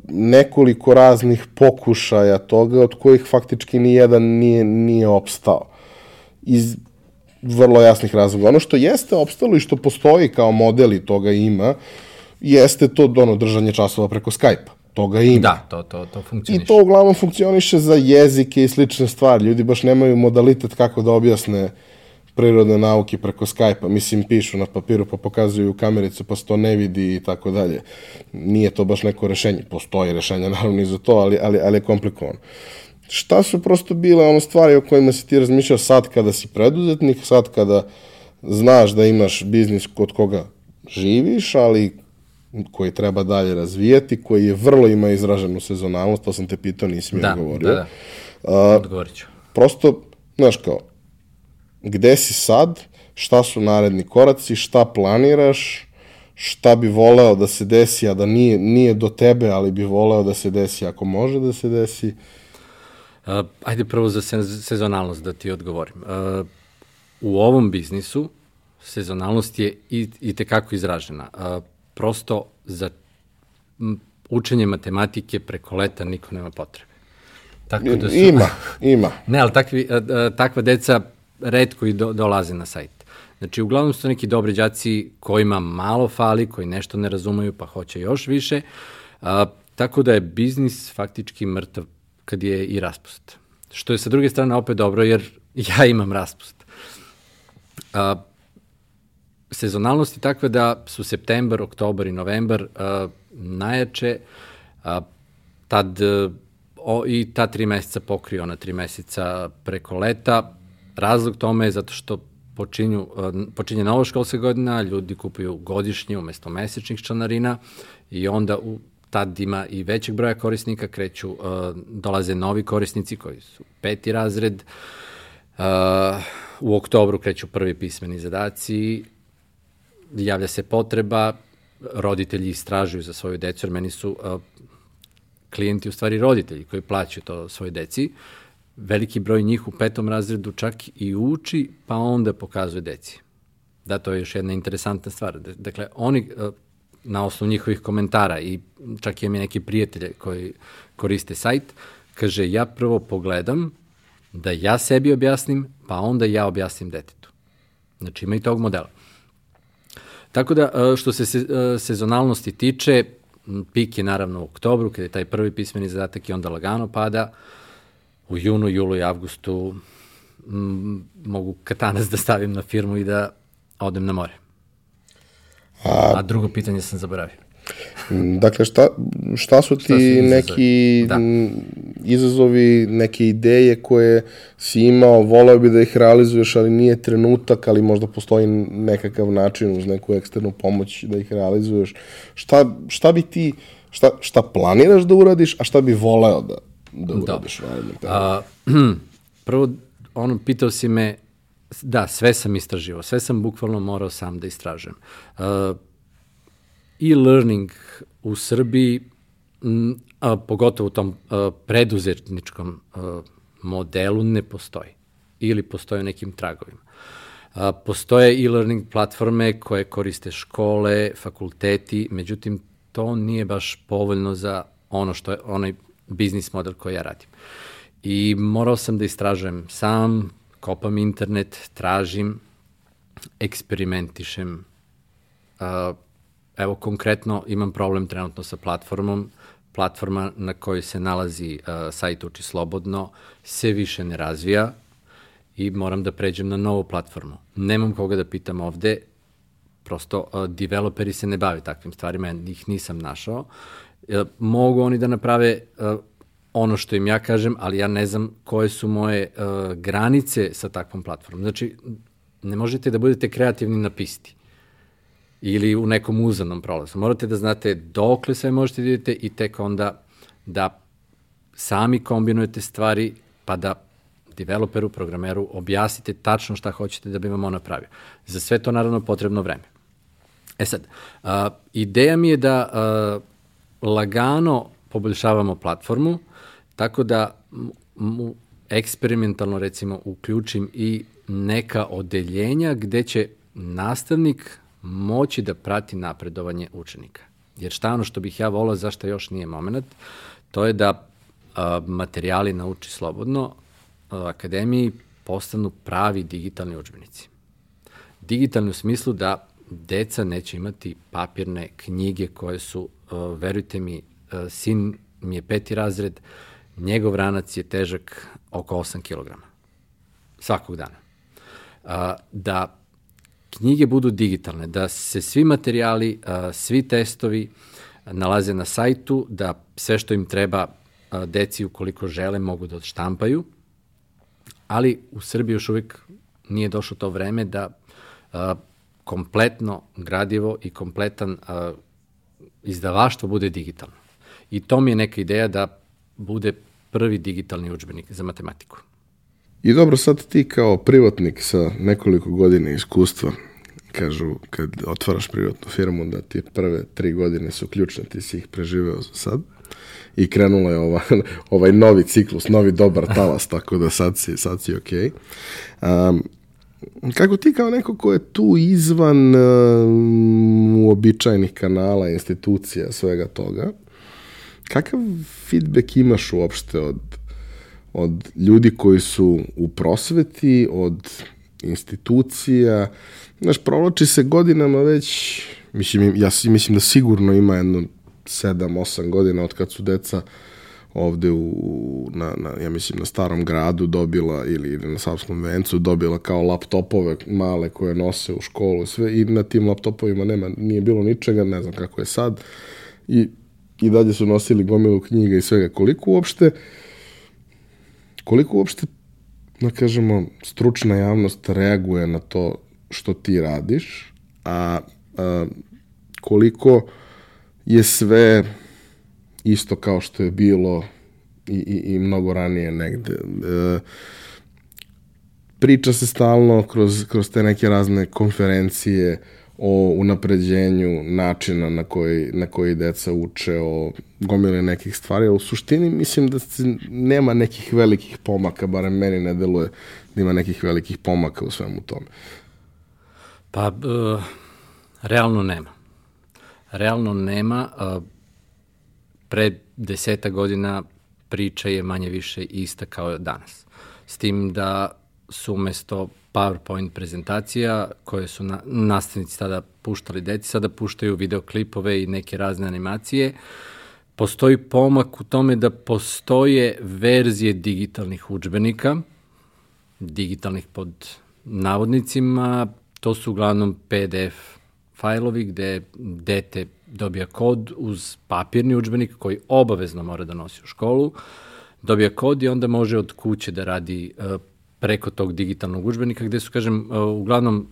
nekoliko raznih pokušaja toga od kojih faktički ni jedan nije, nije opstao. Iz vrlo jasnih razloga. Ono što jeste opstalo i što postoji kao model i toga ima, jeste to ono držanje časova preko Skype-a. Toga ima. Da, to, to, to funkcioniše. I to uglavnom funkcioniše za jezike i slične stvari. Ljudi baš nemaju modalitet kako da objasne prirodne nauke preko Skype-a. Mislim, pišu na papiru pa pokazuju kamericu pa se to ne vidi i tako dalje. Nije to baš neko rešenje. Postoji rešenje naravno i za to, ali, ali, ali je komplikovano. Šta su prosto bile ono stvari o kojima si ti razmišljao sad kada si preduzetnik, sad kada znaš da imaš biznis kod koga živiš, ali koji treba dalje razvijati, koji je vrlo ima izraženu sezonalnost, to sam te pitao, nisi mi da, odgovorio. Da, da, odgovorit ću. Prosto, znaš kao, gde si sad, šta su naredni koraci, šta planiraš, šta bi voleo da se desi, a da nije, nije do tebe, ali bi voleo da se desi ako može da se desi? Uh, ajde prvo za sezonalnost da ti odgovorim. Uh, u ovom biznisu sezonalnost je i, i tekako izražena. Uh, prosto za učenje matematike preko leta niko nema potrebe. Tako da su, ima, ima. Ne, ali takvi, takva deca redko i do, dolaze na sajt. Znači, uglavnom su neki dobri đaci kojima malo fali, koji nešto ne razumeju pa hoće još više. A, tako da je biznis faktički mrtav kad je i raspust. Što je sa druge strane opet dobro jer ja imam raspust. A, sezonalnost je takva da su septembar, oktobar i novembar uh, najjače, uh, tad uh, o, i ta tri meseca pokrio na tri meseca preko leta. Razlog tome je zato što počinju, počinje nova školska godina, ljudi kupuju godišnje umesto mesečnih članarina i onda u, tad ima i većeg broja korisnika, kreću, uh, dolaze novi korisnici koji su peti razred, uh, u oktobru kreću prvi pismeni zadaci, javlja se potreba, roditelji istražuju za svoju decu, jer meni su uh, klijenti u stvari roditelji koji plaćaju to svoje deci, veliki broj njih u petom razredu čak i uči, pa onda pokazuje deci. Da, to je još jedna interesantna stvar. Dakle, oni na osnovu njihovih komentara i čak imam i neki prijatelje koji koriste sajt, kaže ja prvo pogledam da ja sebi objasnim, pa onda ja objasnim detetu. Znači ima i tog modela. Tako da, e, što se e, sezonalnosti tiče, pik je naravno u oktobru, kada je taj prvi pismeni zadatak i onda lagano pada. U junu, julu i avgustu m, mogu katanac da stavim na firmu i da odem na more. A, A drugo pitanje sam zaboravio. Dakle, šta, šta su ti šta su neki da. izazovi, neke ideje koje si imao, voleo bi da ih realizuješ, ali nije trenutak, ali možda postoji nekakav način uz neku eksternu pomoć da ih realizuješ. Šta, šta bi ti, šta, šta planiraš da uradiš, a šta bi voleo da, da uradiš? Da. A, prvo, ono, pitao si me Da, sve sam istraživao, sve sam bukvalno morao sam da istražujem. Uh, e-learning u Srbiji, a, pogotovo u tom preduzetničkom modelu, ne postoji. Ili postoje nekim tragovima. Postoje e-learning platforme koje koriste škole, fakulteti, međutim, to nije baš povoljno za ono što je onaj biznis model koji ja radim. I morao sam da istražujem sam, kopam internet, tražim, eksperimentišem. Evo, konkretno imam problem trenutno sa platformom. Platforma na kojoj se nalazi uh, sajt Uči Slobodno se više ne razvija i moram da pređem na novu platformu. Nemam koga da pitam ovde, prosto uh, developeri se ne bave takvim stvarima, ja ih nisam našao. Uh, mogu oni da naprave uh, ono što im ja kažem, ali ja ne znam koje su moje uh, granice sa takvom platformom. Znači, ne možete da budete kreativni na pisti ili u nekom uzanom prolazu. Morate da znate dokle sve možete da idete i tek onda da sami kombinujete stvari pa da developeru, programeru objasnite tačno šta hoćete da bi vam on napravio. Za sve to naravno potrebno vreme. E sad, ideja mi je da lagano poboljšavamo platformu, Tako da mu eksperimentalno recimo uključim i neka odeljenja gde će nastavnik moći da prati napredovanje učenika. Jer šta ono što bih ja volao, zašto još nije moment, to je da a, materijali nauči slobodno a, akademiji postanu pravi digitalni učbenici. Digitalni u smislu da deca neće imati papirne knjige koje su, a, verujte mi, a, sin mi je peti razred, njegov ranac je težak oko 8 kg. Svakog dana. A, da knjige budu digitalne, da se svi materijali, svi testovi nalaze na sajtu, da sve što im treba deci ukoliko žele mogu da odštampaju, ali u Srbiji još uvijek nije došlo to vreme da kompletno gradivo i kompletan izdavaštvo bude digitalno. I to mi je neka ideja da bude prvi digitalni učbenik za matematiku. I dobro, sad ti kao privatnik sa nekoliko godina iskustva, kažu kad otvaraš privatnu firmu da ti prve tri godine su ključne, ti si ih preživeo za sad i krenula je ova, ovaj novi ciklus, novi dobar talas, tako da sad si, sad si. Okay. Um, kako ti kao neko ko je tu izvan um, uobičajenih kanala, institucija, svega toga, kakav feedback imaš uopšte od, od ljudi koji su u prosveti, od institucija, znaš, provlači se godinama već, mislim, ja mislim da sigurno ima jedno 7-8 godina od kad su deca ovde u, na, na, ja mislim, na starom gradu dobila ili na Savskom vencu dobila kao laptopove male koje nose u školu sve i na tim laptopovima nema, nije bilo ničega, ne znam kako je sad i i dalje su nosili gomilu knjiga i svega. Koliko uopšte, koliko uopšte, da kažemo, stručna javnost reaguje na to što ti radiš, a, a koliko je sve isto kao što je bilo i, i, i mnogo ranije negde. E, priča se stalno kroz, kroz te neke razne konferencije o unapređenju načina na koji, na koji deca uče, o gomile nekih stvari, ali u suštini mislim da se, nema nekih velikih pomaka, barem meni ne deluje da ima nekih velikih pomaka u svemu tome. Pa, uh, realno nema. Realno nema. Uh, pre deseta godina priča je manje više ista kao danas. S tim da su umesto PowerPoint prezentacija koje su na, nastavnici tada puštali deci, sada puštaju videoklipove i neke razne animacije. Postoji pomak u tome da postoje verzije digitalnih učbenika, digitalnih pod navodnicima, to su uglavnom PDF fajlovi gde dete dobija kod uz papirni učbenik koji obavezno mora da nosi u školu, dobija kod i onda može od kuće da radi uh, preko tog digitalnog učbenika gde su, kažem, uh, uglavnom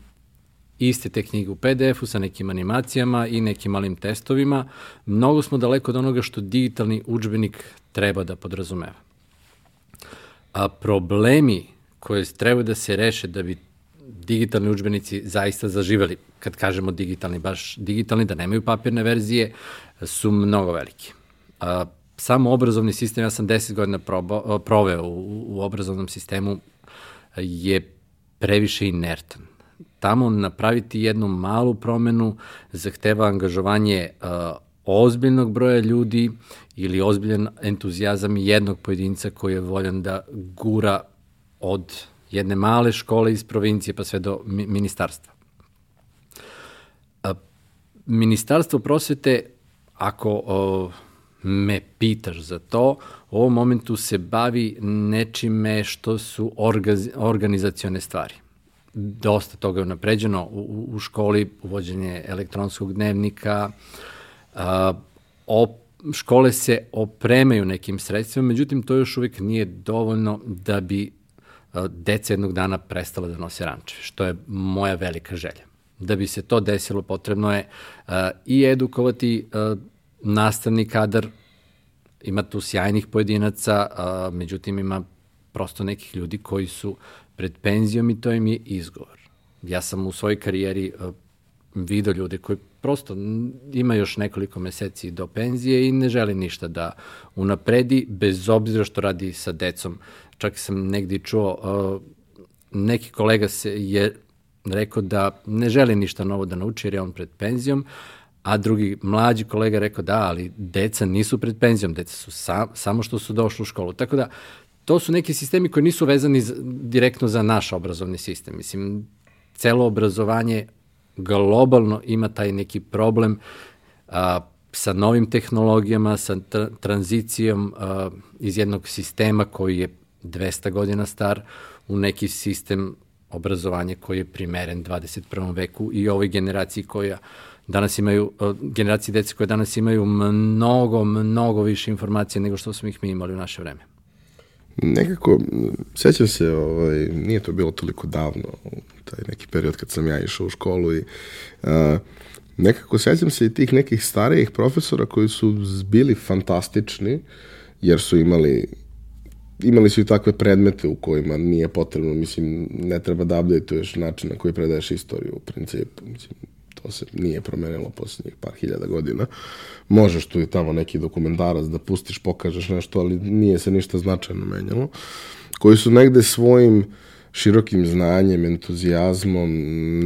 iste te knjige u PDF-u sa nekim animacijama i nekim malim testovima. Mnogo smo daleko od onoga što digitalni učbenik treba da podrazumeva. A problemi koje treba da se reše da bi digitalni učbenici zaista zaživeli, kad kažemo digitalni, baš digitalni, da nemaju papirne verzije, su mnogo veliki. A, samo obrazovni sistem, ja sam 10 godina probo, proveo u, u obrazovnom sistemu, je previše inertan. Tamo napraviti jednu malu promenu zahteva angažovanje a, ozbiljnog broja ljudi ili ozbiljan entuzijazam jednog pojedinca koji je voljan da gura od jedne male škole iz provincije pa sve do ministarstva. Ministarstvo prosvete, ako me pitaš za to, u ovom momentu se bavi nečime što su organizacione stvari. Dosta toga je napređeno u, u školi, uvođenje elektronskog dnevnika, a, op, škole se opremaju nekim sredstvima, međutim to još uvijek nije dovoljno da bi deca jednog dana prestala da nose rančeve, što je moja velika želja. Da bi se to desilo, potrebno je uh, i edukovati uh, nastavni kadar, ima tu sjajnih pojedinaca, uh, međutim ima prosto nekih ljudi koji su pred penzijom i to im je izgovor. Ja sam u svojoj karijeri video ljude koji prosto ima još nekoliko meseci do penzije i ne želi ništa da unapredi, bez obzira što radi sa decom čak sam negdje čuo, uh, neki kolega se je rekao da ne želi ništa novo da nauči jer je on pred penzijom, a drugi mlađi kolega rekao da, ali deca nisu pred penzijom, deca su sa, samo što su došli u školu. Tako da, to su neki sistemi koji nisu vezani z, direktno za naš obrazovni sistem. Mislim, celo obrazovanje globalno ima taj neki problem a, sa novim tehnologijama, sa tra tranzicijom a, iz jednog sistema koji je 200 godina star u neki sistem obrazovanja koji je primeren 21. veku i ovoj generaciji koja danas imaju, generaciji dece koje danas imaju mnogo, mnogo više informacije nego što smo ih mi imali u naše vreme. Nekako, sećam se, ovaj, nije to bilo toliko davno, taj neki period kad sam ja išao u školu i uh, nekako sećam se i tih nekih starijih profesora koji su bili fantastični, jer su imali imali su i takve predmete u kojima nije potrebno, mislim, ne treba da update-uješ način na koji predaješ istoriju u principu, mislim, to se nije promenilo poslednjih par hiljada godina. Možeš tu i tamo neki dokumentarac da pustiš, pokažeš nešto, ali nije se ništa značajno menjalo. Koji su negde svojim širokim znanjem, entuzijazmom,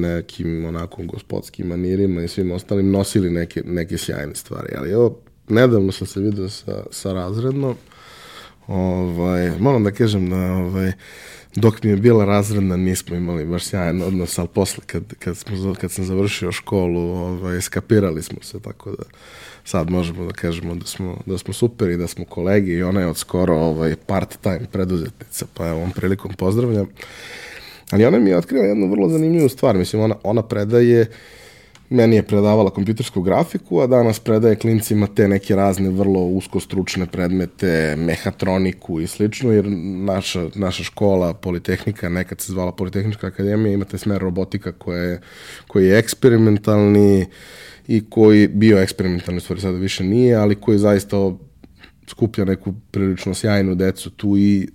nekim onako gospodskim manirima i svim ostalim nosili neke, neke sjajne stvari. Ali evo, nedavno sam se vidio sa, sa razrednom, Ovaj, moram da kažem da ovaj, dok mi je bila razredna nismo imali baš sjajan odnos, ali posle kad, kad, smo, kad sam završio školu ovaj, skapirali smo se, tako da sad možemo da kažemo da smo, da smo super i da smo kolegi i ona je od skoro ovaj, part-time preduzetnica, pa evo ovom prilikom pozdravljam. Ali ona mi je otkrila jednu vrlo zanimljivu stvar, mislim, ona, ona predaje meni je predavala kompjutersku grafiku, a danas predaje klincima te neke razne vrlo usko stručne predmete, mehatroniku i slično, jer naša, naša škola, Politehnika, nekad se zvala Politehnička akademija, imate smer robotika koja je, koji je eksperimentalni i koji bio eksperimentalni, stvari sada više nije, ali koji zaista skuplja neku prilično sjajnu decu tu i e,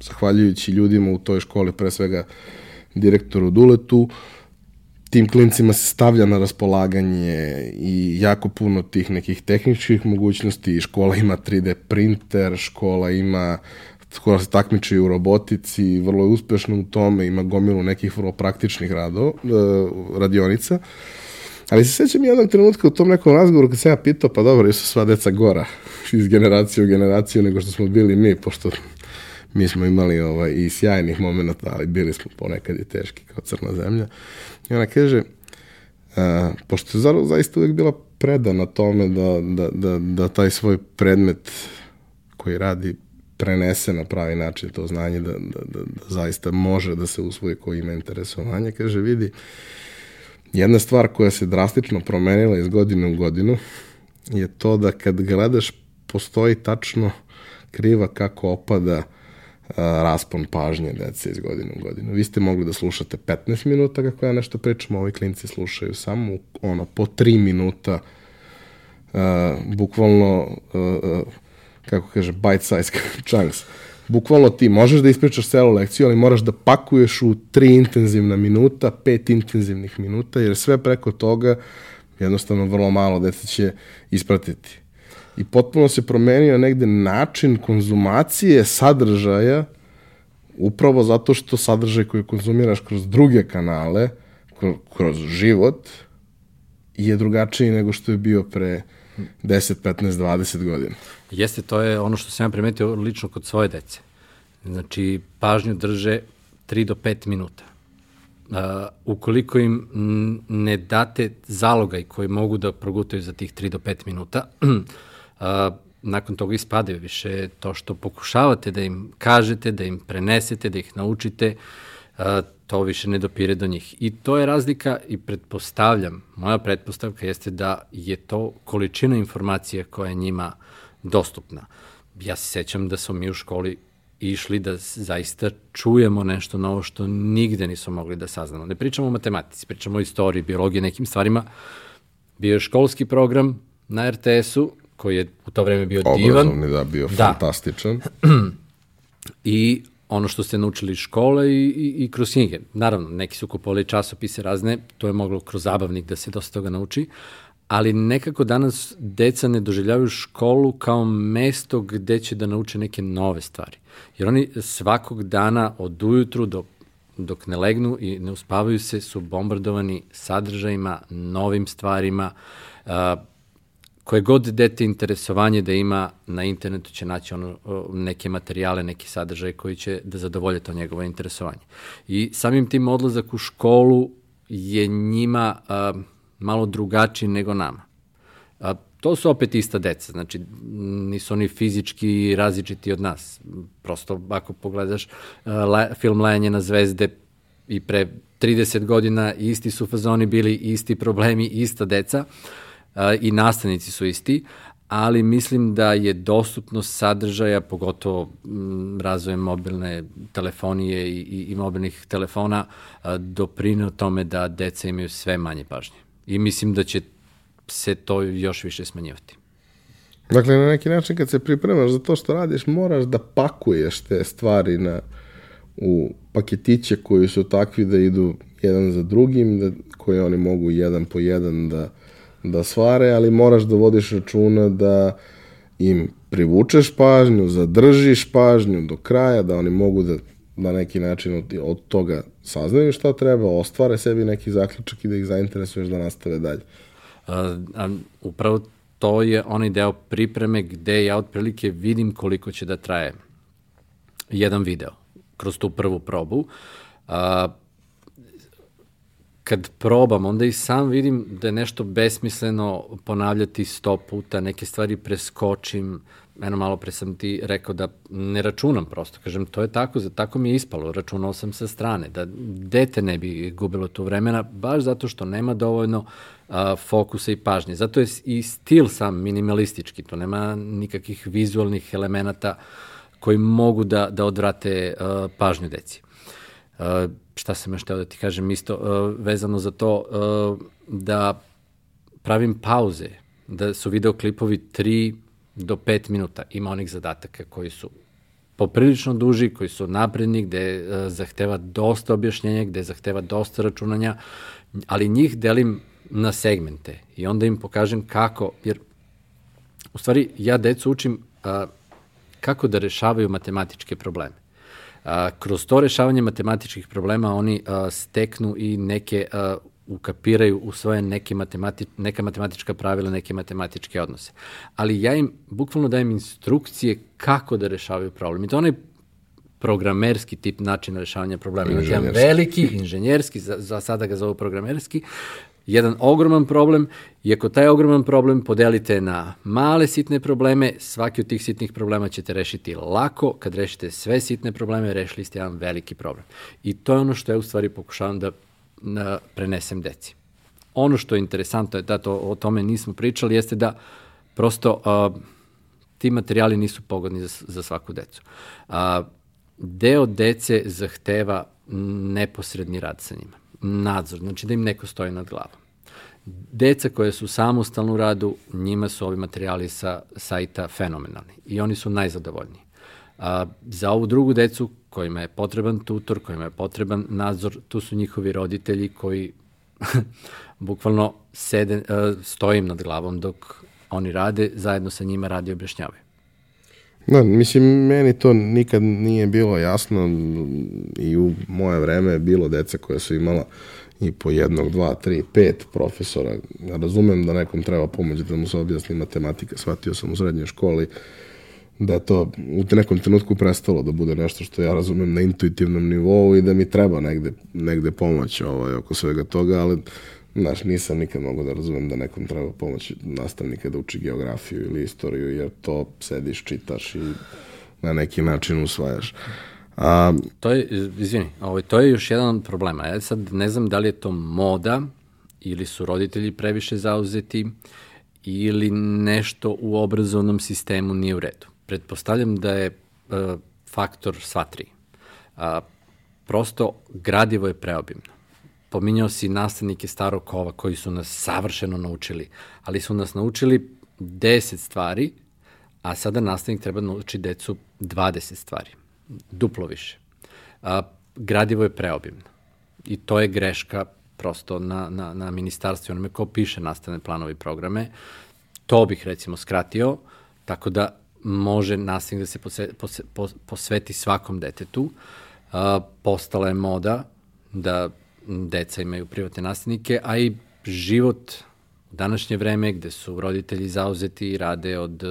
zahvaljujući ljudima u toj školi, pre svega direktoru Duletu, tim klincima se stavlja na raspolaganje i jako puno tih nekih tehničkih mogućnosti. Škola ima 3D printer, škola ima skoro se takmiči u robotici, vrlo je uspešna u tome, ima gomilu nekih vrlo praktičnih rado, e, radionica. Ali se sećam jednog trenutka u tom nekom razgovoru kad sam ja pitao, pa dobro, jesu sva deca gora iz generacije u generaciju nego što smo bili mi, pošto mi smo imali ovaj, i sjajnih momenta, ali bili smo ponekad i teški kao crna zemlja. I ona kaže, a, pošto je Zara zaista uvijek bila predana tome da, da, da, da taj svoj predmet koji radi prenese na pravi način to znanje, da, da, da, da zaista može da se usvoji koji ima interesovanje. Kaže, vidi, jedna stvar koja se drastično promenila iz godine u godinu je to da kad gledaš postoji tačno kriva kako opada raspon pažnje dece iz godine u godinu. Vi ste mogli da slušate 15 minuta kako ja nešto pričam, ovi klinci slušaju samo ono po 3 minuta uh, bukvalno uh, kako kaže bite size chunks. Bukvalno ti možeš da ispričaš celu lekciju, ali moraš da pakuješ u tri intenzivna minuta, pet intenzivnih minuta, jer sve preko toga jednostavno vrlo malo deca će ispratiti i potpuno se promenio negde način konzumacije sadržaja upravo zato što sadržaj koji konzumiraš kroz druge kanale, kroz život, je drugačiji nego što je bio pre 10, 15, 20 godina. Jeste, to je ono što sam ja primetio lično kod svoje dece. Znači, pažnju drže 3 do 5 minuta. Uh, ukoliko im ne date zalogaj koji mogu da progutaju za tih 3 do 5 minuta, a, nakon toga ispadaju više to što pokušavate da im kažete, da im prenesete, da ih naučite, a, to više ne dopire do njih. I to je razlika i pretpostavljam, moja pretpostavka jeste da je to količina informacije koja je njima dostupna. Ja se sećam da smo mi u školi išli da zaista čujemo nešto novo što nigde nismo mogli da saznamo. Ne pričamo o matematici, pričamo o istoriji, biologiji, nekim stvarima. Bio je školski program na RTS-u koji je u to vreme bio divan. Obrazovni, da, bio da. fantastičan. I ono što ste naučili iz škole i, i, i kroz knjige. Naravno, neki su kupovali časopise razne, to je moglo kroz zabavnik da se dosta toga nauči, ali nekako danas deca ne doživljavaju školu kao mesto gde će da nauče neke nove stvari. Jer oni svakog dana od ujutru do dok ne legnu i ne uspavaju se, su bombardovani sadržajima, novim stvarima, uh, koje god dete interesovanje da ima na internetu će naći ono, neke materijale, neki sadržaj koji će da zadovolje to njegovo interesovanje. I samim tim odlazak u školu je njima a, malo drugačiji nego nama. A, to su opet ista deca, znači nisu oni fizički različiti od nas. Prosto ako pogledaš a, le, film Lajanje na zvezde i pre 30 godina isti su fazoni bili, isti problemi, ista deca, i nastavnici su isti, ali mislim da je dostupnost sadržaja, pogotovo razvojem mobilne telefonije i, i, i mobilnih telefona, doprinio tome da deca imaju sve manje pažnje. I mislim da će se to još više smanjivati. Dakle, na neki način kad se pripremaš za to što radiš, moraš da pakuješ te stvari na, u paketiće koji su takvi da idu jedan za drugim, da, koje oni mogu jedan po jedan da da svare, ali moraš da vodiš računa da im privučeš pažnju, zadržiš pažnju do kraja, da oni mogu da na neki način od, od toga saznaju šta treba, ostvare sebi neki zaključak i da ih zainteresuješ da nastave dalje. A, a, upravo to je onaj deo pripreme gde ja otprilike vidim koliko će da traje jedan video kroz tu prvu probu. A, kad probam, onda i sam vidim da je nešto besmisleno ponavljati sto puta, neke stvari preskočim, eno malo pre sam ti rekao da ne računam prosto, kažem to je tako, za tako mi je ispalo, računao sam sa strane, da dete ne bi gubilo tu vremena, baš zato što nema dovoljno a, fokusa i pažnje. Zato je i stil sam minimalistički, to nema nikakvih vizualnih elemenata koji mogu da, da odvrate a, pažnju deci. Šta sam još teo da ti kažem isto a, vezano za to a, da pravim pauze, da su videoklipovi 3 do 5 minuta. Ima onih zadataka koji su poprilično duži, koji su napredni, gde uh, zahteva dosta objašnjenja, gde zahteva dosta računanja, ali njih delim na segmente i onda im pokažem kako, jer u stvari ja decu učim a, kako da rešavaju matematičke probleme. A, kroz to rešavanje matematičkih problema oni a, steknu i neke, a, ukapiraju u svoje neke matemati, neka matematička pravila, neke matematičke odnose. Ali ja im bukvalno dajem instrukcije kako da rešavaju problem. I to onaj programerski tip načina rešavanja problema. Imate jedan veliki, inženjerski, za, za sada ga zovu programerski, jedan ogroman problem i ako taj ogroman problem podelite na male sitne probleme, svaki od tih sitnih problema ćete rešiti lako. Kad rešite sve sitne probleme, rešili ste jedan veliki problem. I to je ono što ja u stvari pokušavam da, da prenesem deci. Ono što je interesantno da to, o tome nismo pričali, jeste da prosto uh, ti materijali nisu pogodni za, za svaku decu. Uh, deo dece zahteva neposredni rad sa njima nadzor, znači da im neko stoji nad glavom. Deca koje su samostalno u radu, njima su ovi materijali sa sajta fenomenalni i oni su najzadovoljniji. A, za ovu drugu decu kojima je potreban tutor, kojima je potreban nadzor, tu su njihovi roditelji koji bukvalno sede, uh, stojim nad glavom dok oni rade, zajedno sa njima radi objašnjavaju. Da, mislim, meni to nikad nije bilo jasno i u moje vreme je bilo deca koja su imala i po jednog, dva, tri, pet profesora. Ja razumem da nekom treba pomoć da mu se objasni matematika. Shvatio sam u srednjoj školi da to u nekom trenutku prestalo da bude nešto što ja razumem na intuitivnom nivou i da mi treba negde, negde pomoć ovaj, oko svega toga, ali Znaš, nisam nikad mogu da razumem da nekom treba pomoć nastavnika da uči geografiju ili istoriju, jer to sediš, čitaš i na neki način usvajaš. A, to je, izvini, ovaj, to je još jedan problem. Ja sad ne znam da li je to moda ili su roditelji previše zauzeti ili nešto u obrazovnom sistemu nije u redu. Pretpostavljam da je uh, faktor sva tri. A, prosto gradivo je preobimno pominjao si nastavnike starog kova koji su nas savršeno naučili, ali su nas naučili 10 stvari, a sada nastavnik treba da nauči decu 20 stvari, duplo više. A, gradivo je preobimno i to je greška prosto na, na, na ministarstvu, onome ko piše nastavne planove i programe. To bih recimo skratio, tako da može nastavnik da se posveti, posveti svakom detetu. A, postala je moda da deca imaju privatne nastavnike, a i život u današnje vreme gde su roditelji zauzeti i rade od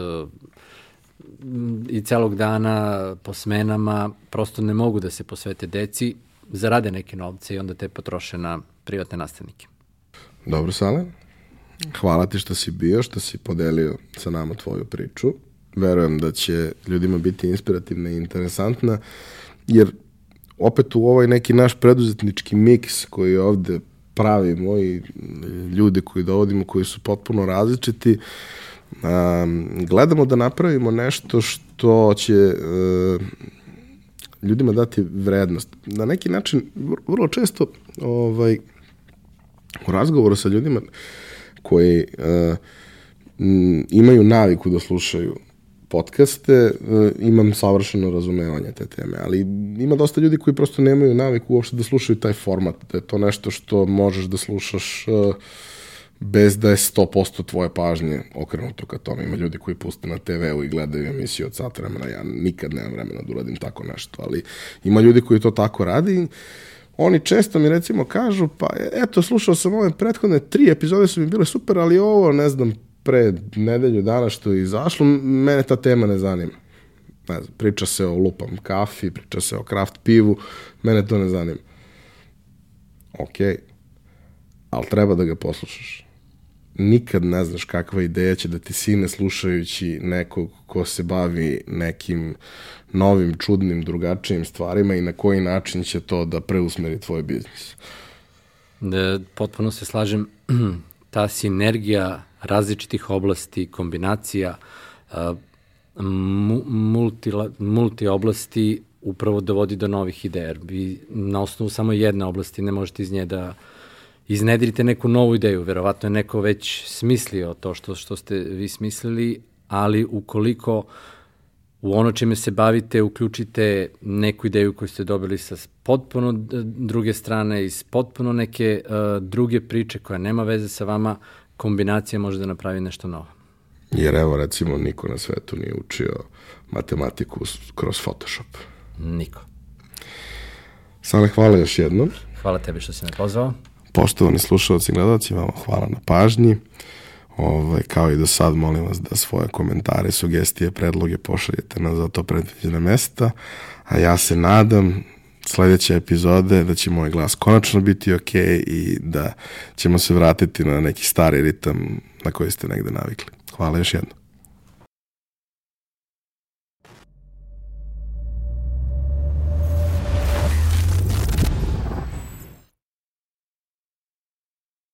i celog dana po smenama, prosto ne mogu da se posvete deci, zarade neke novce i onda te potroše na privatne nastavnike. Dobro, Sale. Hvala ti što si bio, što si podelio sa nama tvoju priču. Verujem da će ljudima biti inspirativna i interesantna, jer opet u ovaj neki naš preduzetnički miks koji ovde pravimo i ljudi koji dovodimo koji su potpuno različiti, um, gledamo da napravimo nešto što će uh, ljudima dati vrednost. Na neki način, vrlo često ovaj, u razgovoru sa ljudima koji uh, imaju naviku da slušaju podcaste, e, imam savršeno razumevanje te teme, ali ima dosta ljudi koji prosto nemaju naviku uopšte da slušaju taj format, da je to nešto što možeš da slušaš e, bez da je 100% tvoje pažnje okrenuto ka tome. Ima ljudi koji puste na TV-u i gledaju emisiju od sat vremena, ja nikad nemam vremena da uradim tako nešto, ali ima ljudi koji to tako radi oni često mi recimo kažu, pa eto, slušao sam ove prethodne tri epizode su mi bile super, ali ovo, ne znam, pre nedelju dana što je izašlo, mene ta tema ne zanima. Ne znam, priča se o lupam kafi, priča se o kraft pivu, mene to ne zanima. Ok, ali treba da ga poslušaš. Nikad ne znaš kakva ideja će da ti sine slušajući nekog ko se bavi nekim novim, čudnim, drugačijim stvarima i na koji način će to da preusmeri tvoj biznis. Da, potpuno se slažem. Ta sinergija različitih oblasti, kombinacija, multi, multi oblasti upravo dovodi do novih ideja. Vi na osnovu samo jedne oblasti ne možete iz nje da iznedrite neku novu ideju. Verovatno je neko već smislio to što, što ste vi smislili, ali ukoliko u ono čime se bavite uključite neku ideju koju ste dobili sa potpuno druge strane, iz potpuno neke uh, druge priče koja nema veze sa vama, kombinacija može da napravi nešto novo. Jer evo recimo niko na svetu nije učio matematiku kroz Photoshop. Niko. Sale, hvala još jednom. Hvala tebi što si me pozvao. Poštovani slušalci i gledalci, vama hvala na pažnji. Ovaj, kao i do sad, molim vas da svoje komentare, sugestije, predloge pošaljete na za to predviđena mesta, a ja se nadam sledeće epizode da će moj glas konačno biti ok i da ćemo se vratiti na neki stari ritam na koji ste negde navikli. Hvala još jednom.